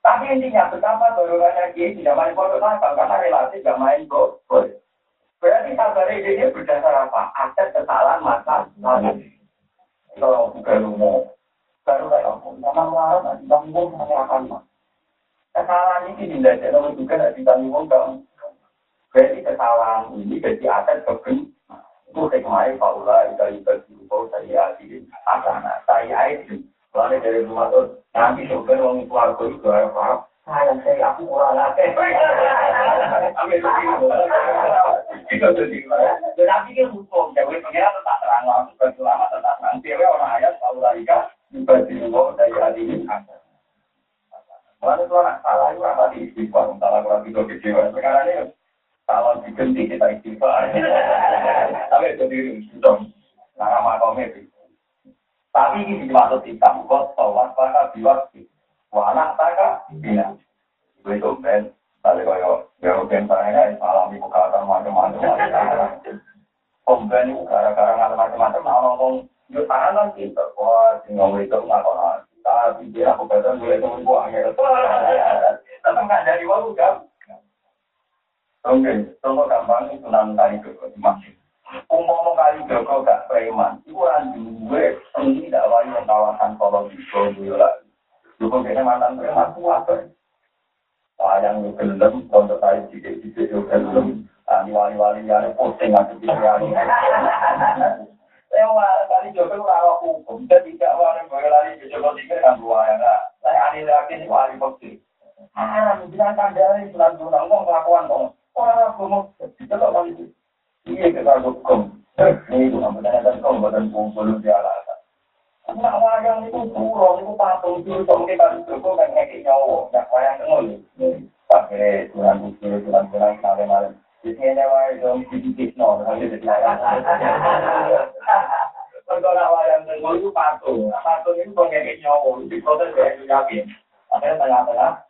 Tapi intinya betapa dorongannya kiai tidak main bodoh nakal karena relasi gak main bodoh. Berarti sabar ini berdasar apa? Aset kesalahan masa lalu. Kalau bukan umum, baru kayak aku, sama melarat, nanti tanggung mengerahkan mas. Kesalahan ini tidak ada juga nanti tanggung kamu. Berarti kesalahan ini jadi aset kebun. Itu hikmahnya Paula, itu itu itu saya adilin. Asana, saya itu. Lalu dari rumah itu, nanti orang keluarga itu apa? Saya saya aku kurang lagi. Tetapi kan hukum, jadi pengiran tetap terang langsung berselama tetap terang. Dewa orang ayat selalu larikan juga diubah dari hati ini. Mana tuh anak salah itu apa di istighfar, salah kurang tidur kecewa. Sekarang ini salah diganti kita istighfar. Tapi itu diri dong. Nah, nama komedi. Tapi ini dimaksud hitam, kok tawar pada biwak. Wah, anak taka, bina. Itu ben, Tadi kaya ya mungkin saya alami kekalahan macam-macam. Komplain itu gara-gara ngalah macam-macam. Nah ngomong yo tangan kan pinter. Wah, tinggal itu ngakon Tapi dia aku kata gue itu buang ya. Tetap nggak dari waktu kan. Oke, contoh gampang itu nanti kali ke masih. Umum kali joko gak preman, itu kan gue seni dakwah yang kawasan kalau di Solo lagi. Dulu kayaknya mantan preman kuat Sayang yo gelem, konco saya cidik-cidik yo gelem. Ani wali-wali yang posting aku di sewa, kali jodoh rawat hukum, jadi tidak wali boleh lari jodoh tiga kan dua ya. Saya aneh lagi wali pasti. Ah, bilang kandang bulan kok kelakuan kok. Mau kita kok kali itu. Iya kita hukum. Ini di alasan. Nak wayang itu itu patung itu, kalau ngekik nyawa, itu bulan malam malam. Di sini Kalau itu patung, patung itu proses dari yakin. Akhirnya tengah-tengah.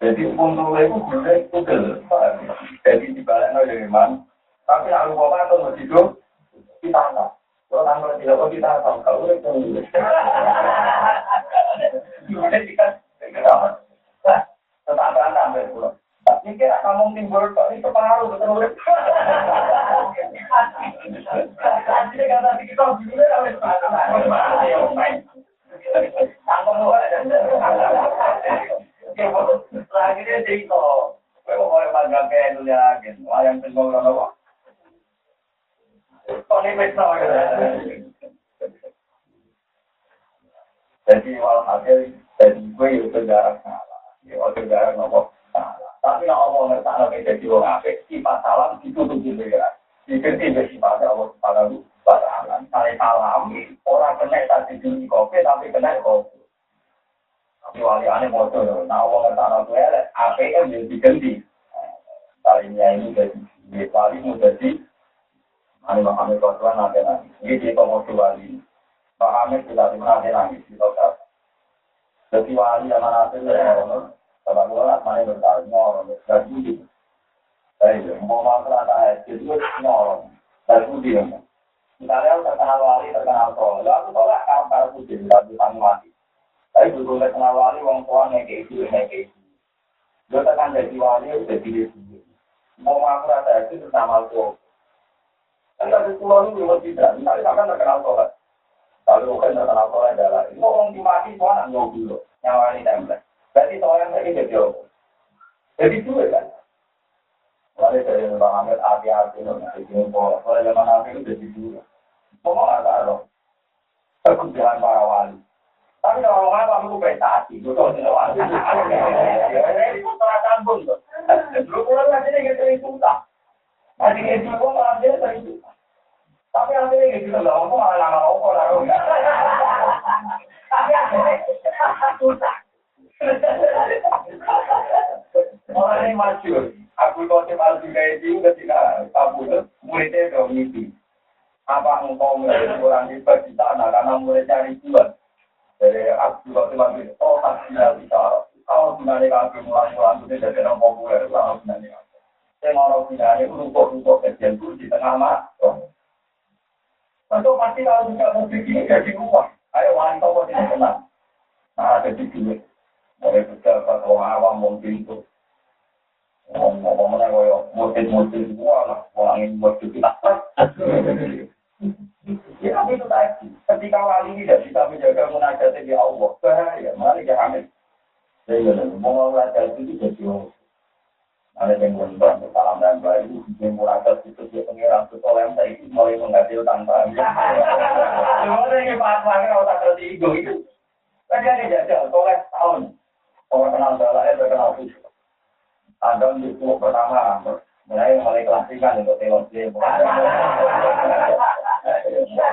Jadi puntel itu dulu pugel. Jadi dibalik nol dari? Tapi nak lupa apa itu kita. Kalau tanpa tidak kita tahu kalau itu dulu. Kemudian kita kita tetangga sampai pulau. Ini kira kamu timbul itu pengaruh betul. Jadi kata kita dulu harus Tanggung Lagi dia cerita, kayak itu ya, gitu. Jadi walhasil, jadi gue itu jarak salah. Ya, waktu jarak nopo salah. Tapi nak Allah ngertakno jadi wong apik, sifat salam ditutup gitu ya. Diganti be sifat Allah subhanahu wa ta'ala. Kali salam, orang kena tadi di kopi, tapi kena kopi. Tapi aneh motor, nah Allah ngertakno gue elek, apik kan jadi diganti. Kalinya ini jadi wali mau jadi Muhammad Rasulullah nanti. Ini di pemosi wali. Hamid tidak di mana nanti. Jadi wali yang mana itu ya, kalau gua mana bertaruh nyolong, dan budi. Eh, mau masalah saya, jadi gua nyolong, budi ya. Misalnya terkenal wali, terkenal tol, lalu tolak kampar dan ditanggung mati. Tapi dulu terkenal wali, wong tua ngeke itu, ngeke itu. Gua tekan jadi wali, udah diri sendiri. Mau masalah saya itu tua. Kan dari pulau ini belum tidak, sampai terkenal tolak. Lalu kan terkenal tolak adalah, itu dimati, dulu, nyawa ini template. Berarti yang tadi jadi apa? Jadi dua kan? Mulai dari Bang Ahmed hati-hati jadi pola. Mulai zaman Nabi itu jadi dua. Mau nggak tahu? Kebutuhan para wali. Tapi kalau orang apa aku prestasi, tidak wali. Ini salah sambung tuh. Dulu pulang nanti dia gitu itu tak. Nanti dia itu gue malah dia itu. Tapi dia gitu loh, aku malah nama aku lah. Tapi akhirnya susah. Orang ini masyur. Aku konsep al-juga itu ketika kabul, muridnya udah. Apa engkau mulai kurang di sana karena mulai cari buat. Jadi aku waktu mati, oh tak bisa bicara. Kalau sebenarnya kaki mulai-mulai itu jadi orang populer, kalau sebenarnya. Saya mau sebenarnya rukuk-rukuk kecil itu di tengah makro. Tentu pasti kalau bisa musik ini jadi uang. Ayo wantau kok tidak kenal. Nah, jadi duit. Mulai pejabat orang awam mungkin itu. Ngomong-ngomongnya kaya motif-motif semua lah. Orang ini buat kita. Ya tapi itu tadi. Ketika wali tidak bisa menjaga munajat di Allah. Bahaya. Mari kita ambil. Jadi mau munajat itu jadi Allah. Ada yang berubah salam dan baik. Yang munajat itu dia pengiran. Soalnya yang saya mulai menghasilkan tanpa. Cuma <laughs> ini pas-pasnya kalau tak tertigo itu. Kan dia jajal. Soalnya tahun. Orang kenal balai, terkenal khusus. Ada di pulau pertama, mulai mulai klasikan untuk teologi.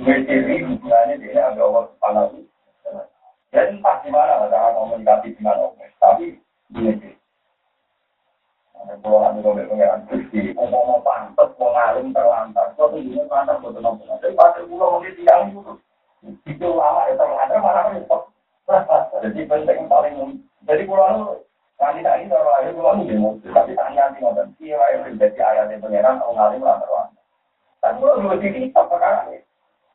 WTV hubungannya dengan agama panas dan entah gimana cara komunikasi dengan Allah tapi ini pulau nanti kalau pengiran Gusti, mau pantas, mau ngalim terlantar, kok ini terlantar buat nopo. pas di pulau ini tiang itu, itu lama ya terlantar marah repot. Jadi penting paling, jadi pulau itu kami tak ini orang lain pulau ini tapi tanya nanti ngotot, iya, yang jadi ayatnya pengiran, mau ngalim. Tapi pulau juga di kita perkara. Ya.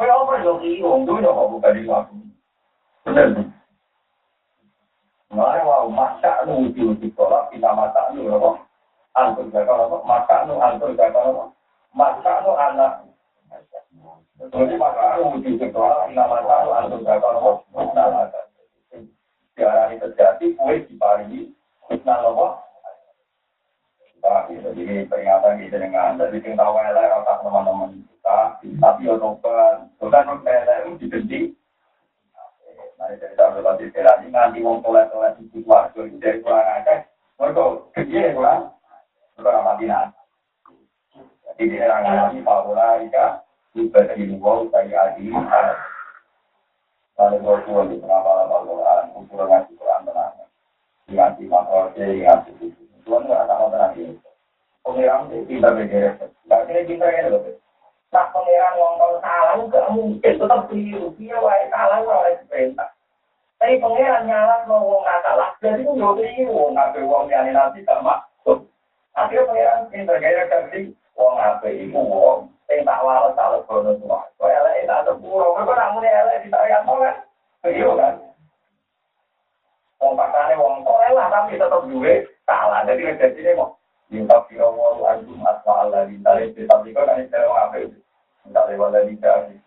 Kau apa yo wong tuh yo kok bukan di aku. Bener. Mulai mau masak nu di sekolah kita masak nu loh. antur bakal apa maka nu antur bakal apa maka nu anak jadi maka nu wujud sekolah nama tahu antur bakal apa nama diarani terjadi kue dipari nah apa jadi peringatan kita dengan dari kita tahu lah teman-teman kita tapi ya bukan bukan untuk itu dibenci Nah, dari tahun lalu di nanti wong tolak-tolak di keluarga dari kurang aja, mereka kerja kurang Bukan Madinah. Jadi di era ini Paula Ika ibadah di luar saya adi. Gue tua di pengapalan Al-Quran, ukuran ngaji Quran tenang. Ngaji makroje, ngaji itu. Tuhan nggak sama tenang ini. Pengiran itu pintar beres. Gak kira pintar ya. Nah salah, nggak mungkin tetap. Dia wae salah oleh perintah. Tapi pengiran nyala mau ngomong nggak salah. Jadi itu nggak keliru. Nggak wong nanti gak. Akhirnya pengiran pinter gaya ganti wong apa ibu wong sing tak kalau kono tua. Kau elek tak sepuro, kau nak muni elek ditarian kan? Iya kan? Wong pakane wong soleh lah tapi tetap duwe salah. Jadi jadi ini mau minta kira wong anjum asma Allah di tali tapi kan itu wong apa Minta lewat dari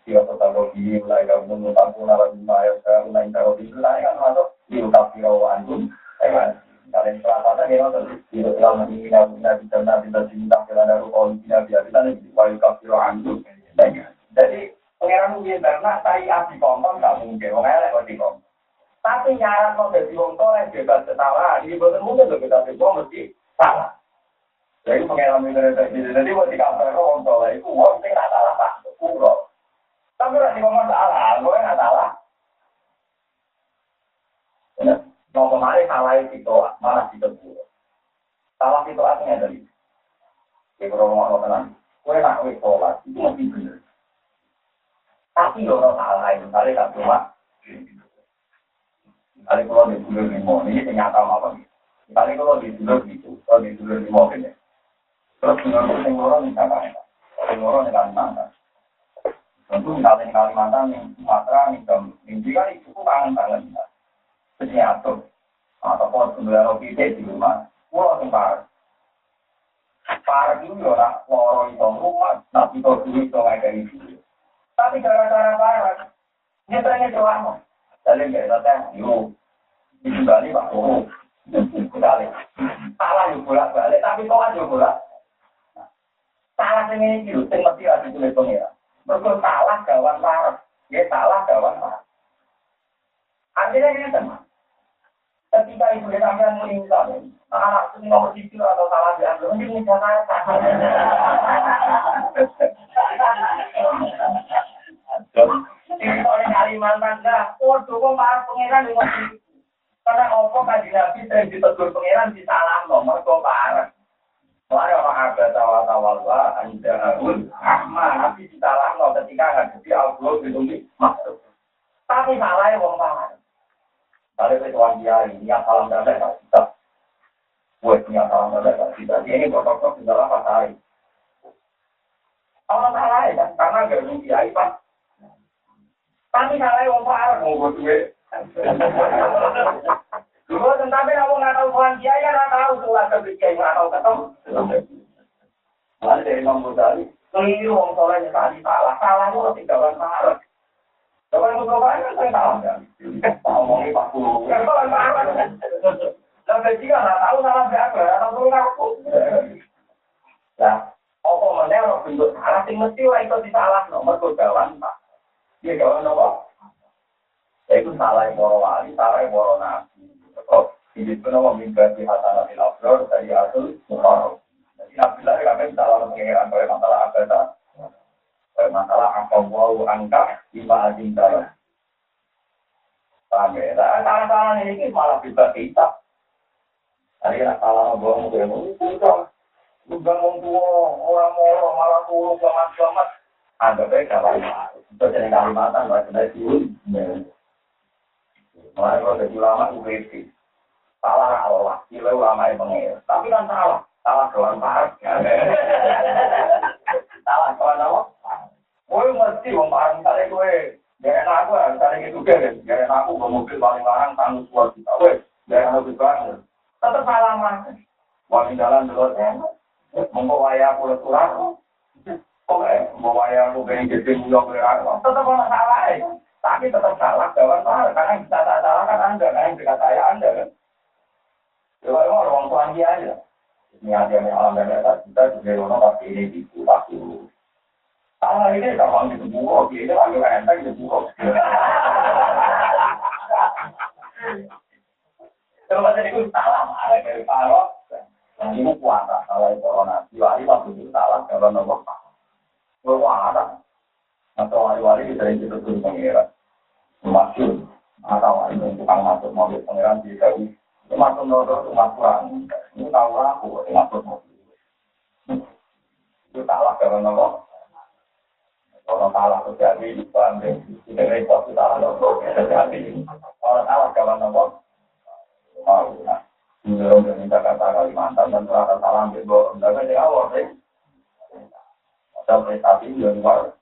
dia tetap lagi mulai kamu arah lima ya, saya mulai di sana kan masuk minta kira wong anjum, kan? kalian perasaan ya di dalam ini nabi nabi dan nabi dan cinta kita ada rukun kita biar kita nih wali kafir anjur jadi pangeran mungkin karena tai api kompon nggak mungkin. Orang elek kok tapi nyarat mau jadi wong soleh bebas ketawa ini betul mungkin loh kita bebas mesti salah jadi mungkin dari jadi mau di kamar wong soleh itu wong sing nggak salah pak kuro tapi orang di salah gue nggak salah Mau kemarin salah itu malah ditegur. Salah itu artinya dari. Ya kalau mau tenang, kue nak kue sholat itu. Tapi orang salah itu kali tak cuma. Kalau di dulur limo ini ternyata apa nih? Kalau di dulur itu, kalau di dulur limo ini. Terus dengan kucing orang misalkan, kucing orang di Kalimantan. Tentu misalnya di Kalimantan, di Sumatera, di Jika itu kangen banget penyatur atau pun sembilan kita di rumah. Pulau tempat para itu ya loro itu rumah tapi itu duit itu itu tapi gara-gara para nyatanya selama dari nggak ada yuk di Bali pak salah yuk bolak balik tapi kau kan yuk salah yang ini yuk yang mesti ada tulis pengira. Mereka salah kawan parah dia salah kawan parah artinya ini teman. Ketika ibu dan sampean meninggal, anak itu nomor satu atau salah diambil, mungkin di Jakarta. Ini oleh Kalimantan, dah, oh, cukup para pangeran dengan karena opo kaji nabi sering ditegur pangeran di salah nomor kok parah. Mari orang ada tawa tawal wa anjarul ahma nabi ketika Allah itu masuk. Tapi salah ya wong parah. Kalau ketuaan dia ini yang salam nggak bisa. Buat punya salam bisa. Dia ini protokol di dalam salah ya, karena gak. Tapi salah yang parah mau buat duit. <laughs> Dulu tetapi kamu nggak tahu Tuhan kiai kan nggak tahu tuh ke kiai nggak tahu ketemu. Mana dari Imam Ghazali, keliru solehnya tadi salah, salah itu tinggalan parah. Kalau yang coba kan saya tahu kan. Ngomongin Pak Guru. Nah, jadi kan nggak tahu salah siapa, atau tuh ngaku. Nah, apa mana orang bentuk salah sing mesti lah itu disalah nomor kegawan Pak. Kalau nopo. Itu salah yang wali, salah yang nabi. Kok ini pun nopo mimpi hasanah labdor dari atul muharram. Jadi nabi lah kan salah pengiran kalau masalah agama. Kalau masalah apa wau angka lima dalam. Paham ya? Salah-salah ini malah bisa kita. Hari ini salah ngomong ngomong itu Bukan orang tua, orang malah turun, selamat-selamat. Ada baik kalau itu jadi Kalimantan, nggak kena turun. Mulai kalau jadi ulama UBP, salah Allah, kilo ulama pengir. Tapi kan salah, salah kawan parah. salah kawan apa? Gue mesti wong parah misalnya gue, enak aku, misalnya gitu kan, enak aku, gue mobil paling larang, tanggung kita, gue, gak enak lebih banget. Tetap salah mah. Wangi jalan dulu, membawa waya aku leturan, kok membawa waya aku pengen muyok tetap orang salah ya. Tapi tetap salah, jawab salah, karena bisa salah kan anda, kan yang dekat saya anda kan. Coba emang orang aja. Yang alam dan kita juga orang pasti ini ini gampang ini lagi enteng itu salah, ada dari kalau ini corona. Diwali waktu itu kalau. Atau wali-wali pengira. Masyur. Atau wali masuk mobil pengiran di Dewi. Masuk Ini tahu aku, itu salah, kalau nomor Kalau terjadi, repot, terjadi. Nomor Mau, nah. Belum minta kata Kalimantan dan serahkan salam. Enggak ada awal sih. Prestasi di luar.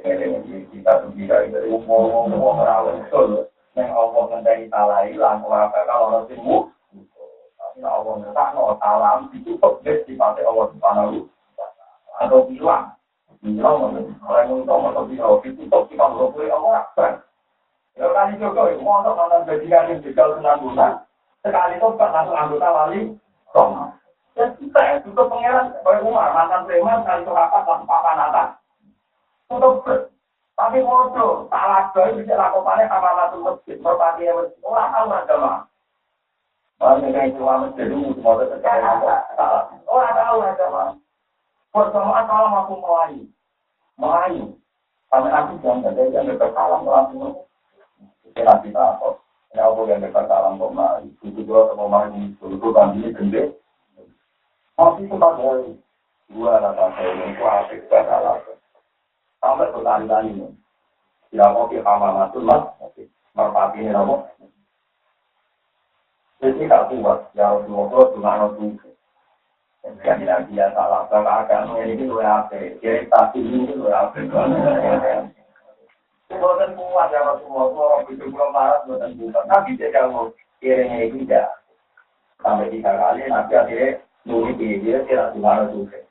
Kita tidak dari itu. Yang Allah menjadi salah hilang. Kenapa kalau orang timur? Tapi Allah mentak no salam ditutup deh di pantai Allah Subhanahu atau bilang bilang orang yang tahu atau bilang ditutup di pantai Allah Akbar. Ya itu kok mau nonton bajingan yang juga. Sekali tobat langsung anggota wali Roma. Dan kita ya, itu pangeran, Bapak Umar, mantan preman, kali itu rapat, langsung papan atas. Tapi bodoh, salah bayi bisa lakukannya sama satu masjid, merpati yang masjid, orang tahu agama. Banyak yang cuma masjid itu semua terkait. Orang tahu agama. Persamaan salam aku melayu. Melayu. Sampai nanti jangan ada yang bersalam langsung. Kita kita apa? Ya Allah yang dekat salam koma, itu dua koma ini, itu tadi gede. Masih sempat dari dua rata saya yang klasik salah. Sampai berkali-kali ini. Ya mau kita matul mas, merpati ini apa? Jadi tak kuat, ya Rasulullah cuma nonton. Yang tidak dia salah, karena agama ini dua apa? Jadi tadi ini dua apa? Bukan kuat ya Rasulullah, orang itu belum marah, bukan bukan. Tapi dia kalau kiranya itu tidak. Sampai tiga kali, nanti akhirnya nuri di dia, tidak juga.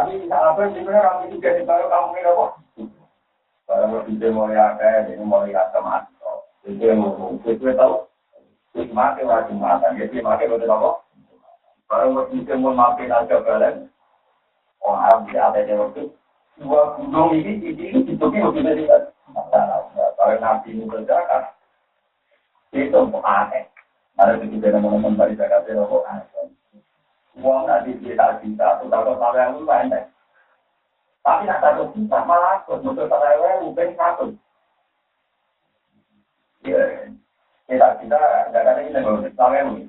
Tapi apa sebenarnya orang itu jadi baru kamu ini apa? Barang lebih mau kayak ini mau lihat sama itu mau itu tahu. Itu mati wajib mata, jadi mati betul apa? Barang lebih mau maafin aja kalian. Orang ada yang waktu dua gunung ini ini itu lebih dari kalau nabi itu berzakat itu aneh. Ada begitu teman-teman dari zakat itu aneh. Uang nanti kita kita atau kalau sampai yang pendek. Tapi nak satu juta malah betul saya bukan satu. Ya, kita kita zakat ini lebih sampai ini.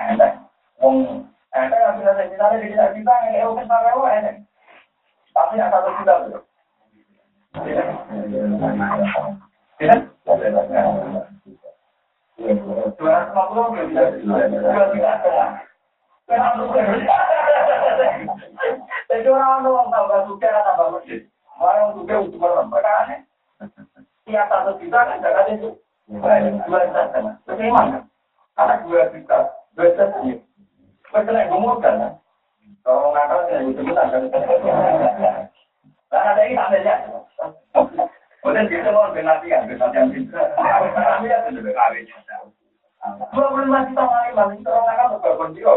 Endek. Uang endek nggak bisa kita kita kita yang bukan sampai endek. Tapi yang satu juta belum. Tidak. Dua ratus lima puluh belum bisa. Dua juta Jadi orang orang suka suka orang perkara Tiap satu juta kan gemuk kan? Kalau nakal ya itu kan. Ya. Kemudian kita mau ya sudah berkawin. Dua puluh lima juta kali masih orang nakal berkorban jiwa.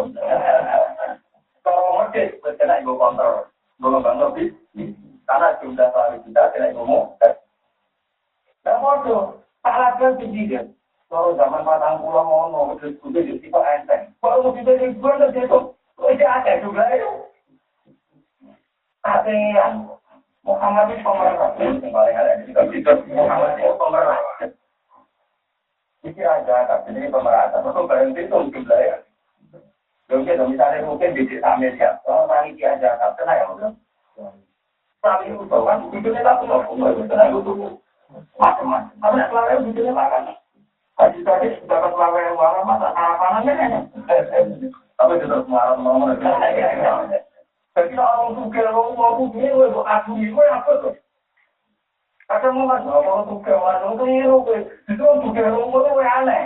Kalau mau cek, berkena ibu kontrol, belum bangun lebih. Karena jumlah kali kita ngomong. Nah, mau salah kan tinggi kan. Kalau zaman patang pulau ngono, terus udah jadi tipe enteng. Kalau mau tidak di itu, itu ada juga itu. Atean Muhammad itu pemerintah. Yang paling ada di Muhammad itu pemerintah. Ini aja, tapi ini pemerintah. <laughs> Kalau berhenti itu jumlah ya. Mungkin misalnya mungkin di desa Amerika, kalau nanti aja, tapi ya udah. Tapi itu kan, itu kita pulau pulau itu kena itu macam-macam. Tapi keluar itu makan. Tadi tadi dapat keluar yang uang masa sarapanannya kan? Tapi tetap marah mau <laughs> Jadi orang suka orang mau punya itu aku apa tuh? Kata mau masuk orang suka orang itu itu itu suka orang itu aneh.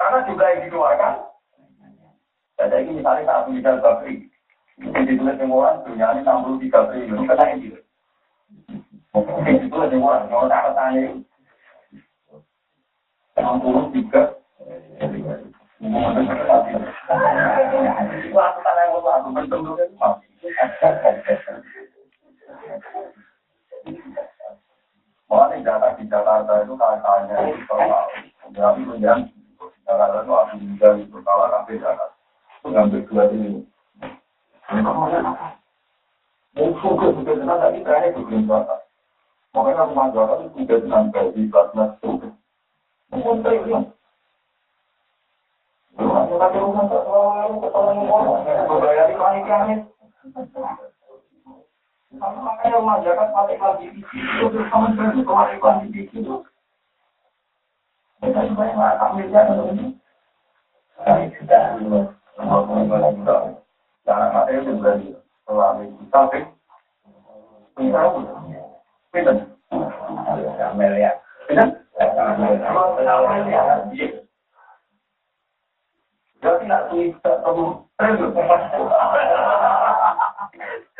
Karena juga yang dikeluarkan jadi ini misalnya saat misal bakri, itu ditulis yang orang dunia ini 63 triliun, kena ini. Itu yang orang, kalau tak tanya, 63 Waktu tanah yang aku bentuk Mulai data di Jakarta itu katanya tapi kemudian Jakarta itu aku juga itu kalau sampai Jakarta mengambil dua ini. Mungkin tadi terakhir itu belum batas. Makanya aku masalah itu tidak dengan gaji platnas itu. Mungkin triliun. Tapi rumah tak ketemu orang, bayar di panitia Makanya rumah jagat pakai lagi itu bersama dengan kemarin di situ. Kita juga yang ambil jalan ini. Kami sudah Jangan mati itu berarti selama kita sih. Kita Pinten. Amel ya. Pinten. Jadi nak kita kamu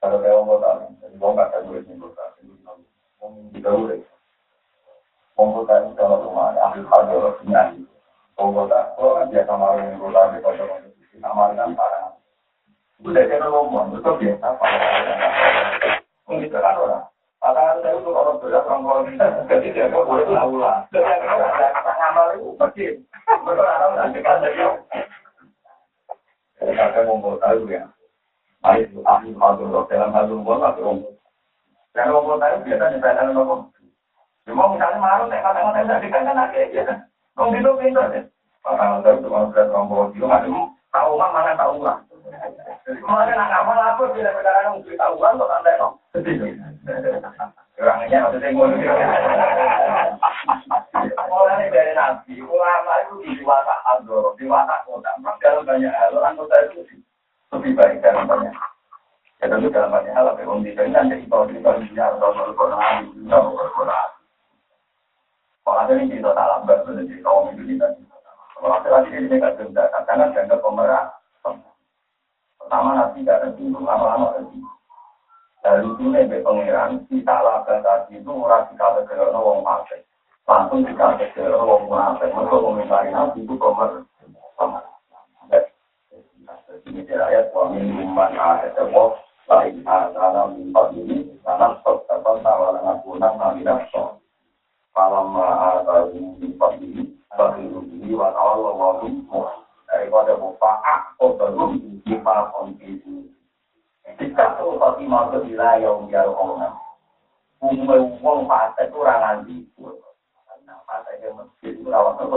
Kalau kayak orang kota, jadi gua nggak tahu nih kota. Mau kita udah. Mau kota itu kalau rumah, ambil kado, nyanyi. Kota, kalau kan biasa malu yang kota di kota nama kan parah. Udah jadi ngomong, itu biasa parah. Mungkin kan orang. Padahal saya itu orang berat orang kalau jadi dia nggak boleh tahu lah. Ngamal itu pasti betul orang nanti kan jadi. Saya mau tahu ya. Ahli ahli kalau dalam hal umum atau. Yang ngomong tahu biasanya saya ngomong. Cuma misalnya malu, saya kata-kata saya kan kan akhirnya. Wong itu pinter deh. Untuk cuma berat rombong itu nggak cuma tahu mah mana tahu lah. Kemarin nak ngapa apa bila yang mesti tahu kan kok anda no. Orangnya maksudnya ngono. Mulai dari nabi, ulama itu di diwata aldoro, di watak kota. Dalam banyak hal, orang kota itu lebih baik dalam banyak. Ya tentu dalam banyak hal, tapi orang di sini nanti kalau di kalau di atau kalau Quran, kalau Quran. Kalau ada yang kita tak lambat, kaum itu kita. Kalau laki-laki ini nggak denda, karena dianggap pemerah. Pertama nanti nggak ada dulu, lama-lama ada. Dari itu nih pangeran, kita lakukan tadi itu orang kita ke wong partai. Langsung kita ke wong munafik, mereka nanti itu pemer. Ini ayat wa min umman ada wa lain ada mimpi ini karena stok dapat tawaran aku nang naminak sok. Falam ada mimpi ini bagiru ini wa ta'ala wa daripada mufa'a atau belum kita kondisi. Jika tuh Fatimah itu wilayah biar orang umum itu orang nanti karena partai yang masjid rawat apa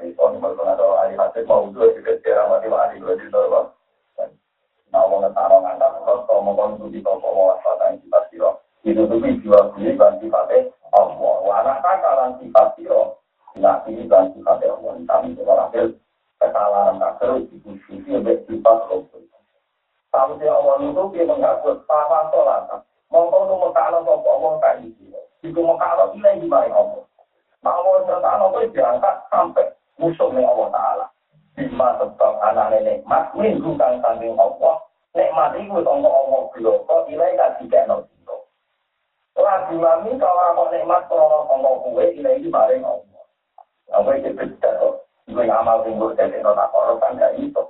versi tahun berpernah ada hari hasil mau dua mati di bawah Nah, mau ngetaro ngantar terus, kalau mau konsumsi toko mau waspada kita siro. Itu tuh jual beli dan sifatnya Allah. Wanak kakalan sifat siro. Tidak ini dan sifatnya Allah. Kami juga hasil kesalahan kakak itu sisi lebih sifat. Kalau dia Allah itu dia mengaku paham sholat. Mongko nu mekano sapa Allah kae iki. Iku mekano ile gimana Allah. Nah Allah itu diangkat sampai musuhnya Allah Taala. Bima sebab anak nikmat minggu kang sanding Allah. Nikmat itu tongko Allah bloko ilai kan tidak no siro. Lagi mami kalau aku nikmat krono tongko kue ilai di bareng Allah. Apa itu beda tuh. Gue ngamal tinggal jadi nona korup kan gak itu.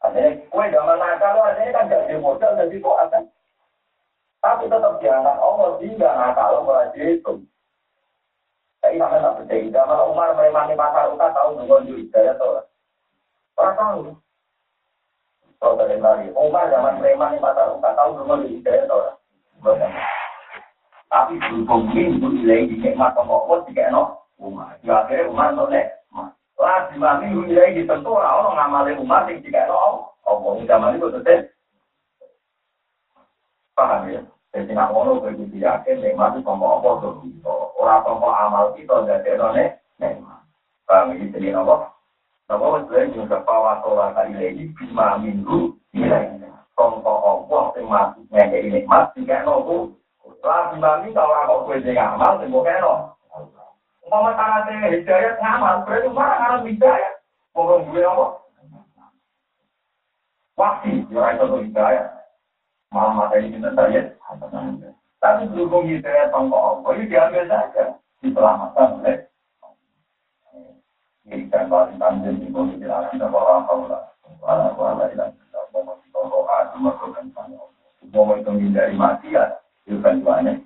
Artinya kue zaman nakal artinya kan gak dimodal jadi kok ada. Tapi tetap diangkat Allah sehingga nakal mulai itu. Tapi sampai tak percaya. Zaman Umar memani pasar uka tahu dengan juga ya tuh. Orang tahu. Dari lagi, Umar zaman preman di pasar uka tahu dulu di hidayah tuh. Tapi berhubung minggu nilai di nikmat Allah tiga no Umar. Di akhirnya Umar nolak. Lah di mana minggu nilai ditentu orang ngamalin Umar yang tiga no Allah. Zaman itu tetep. Paham ya? Jadi nak ngono begitu yakin nikmat itu sama Allah tuh kita. Orang sama amal kita jadi nolak. Nikmat. Paham ya? Jadi apa? Nama Muslim juga bahwa sholat ilaihi bima minggu ilaihi. Contoh Allah yang mati ngekei nikmat, tiga nopo. Lah bima minggu kalau aku kue sing ngamal, sing bukan no. Umpama syaratnya hidayat ngamal, berarti mana harus hidayat. Ngomong gue apa? Wasi, ya itu hidayat. Malah mata ini kita saya. Tapi berhubung itu ya tongkol Allah, ini diambil saja, diselamatkan oleh Jadikan paling tanjung di bumi di alam dan wala haula wala wala ilah kita mau mengikuti doa dan melakukan tanya. Mau menghindari mati ya, itu kan doanya.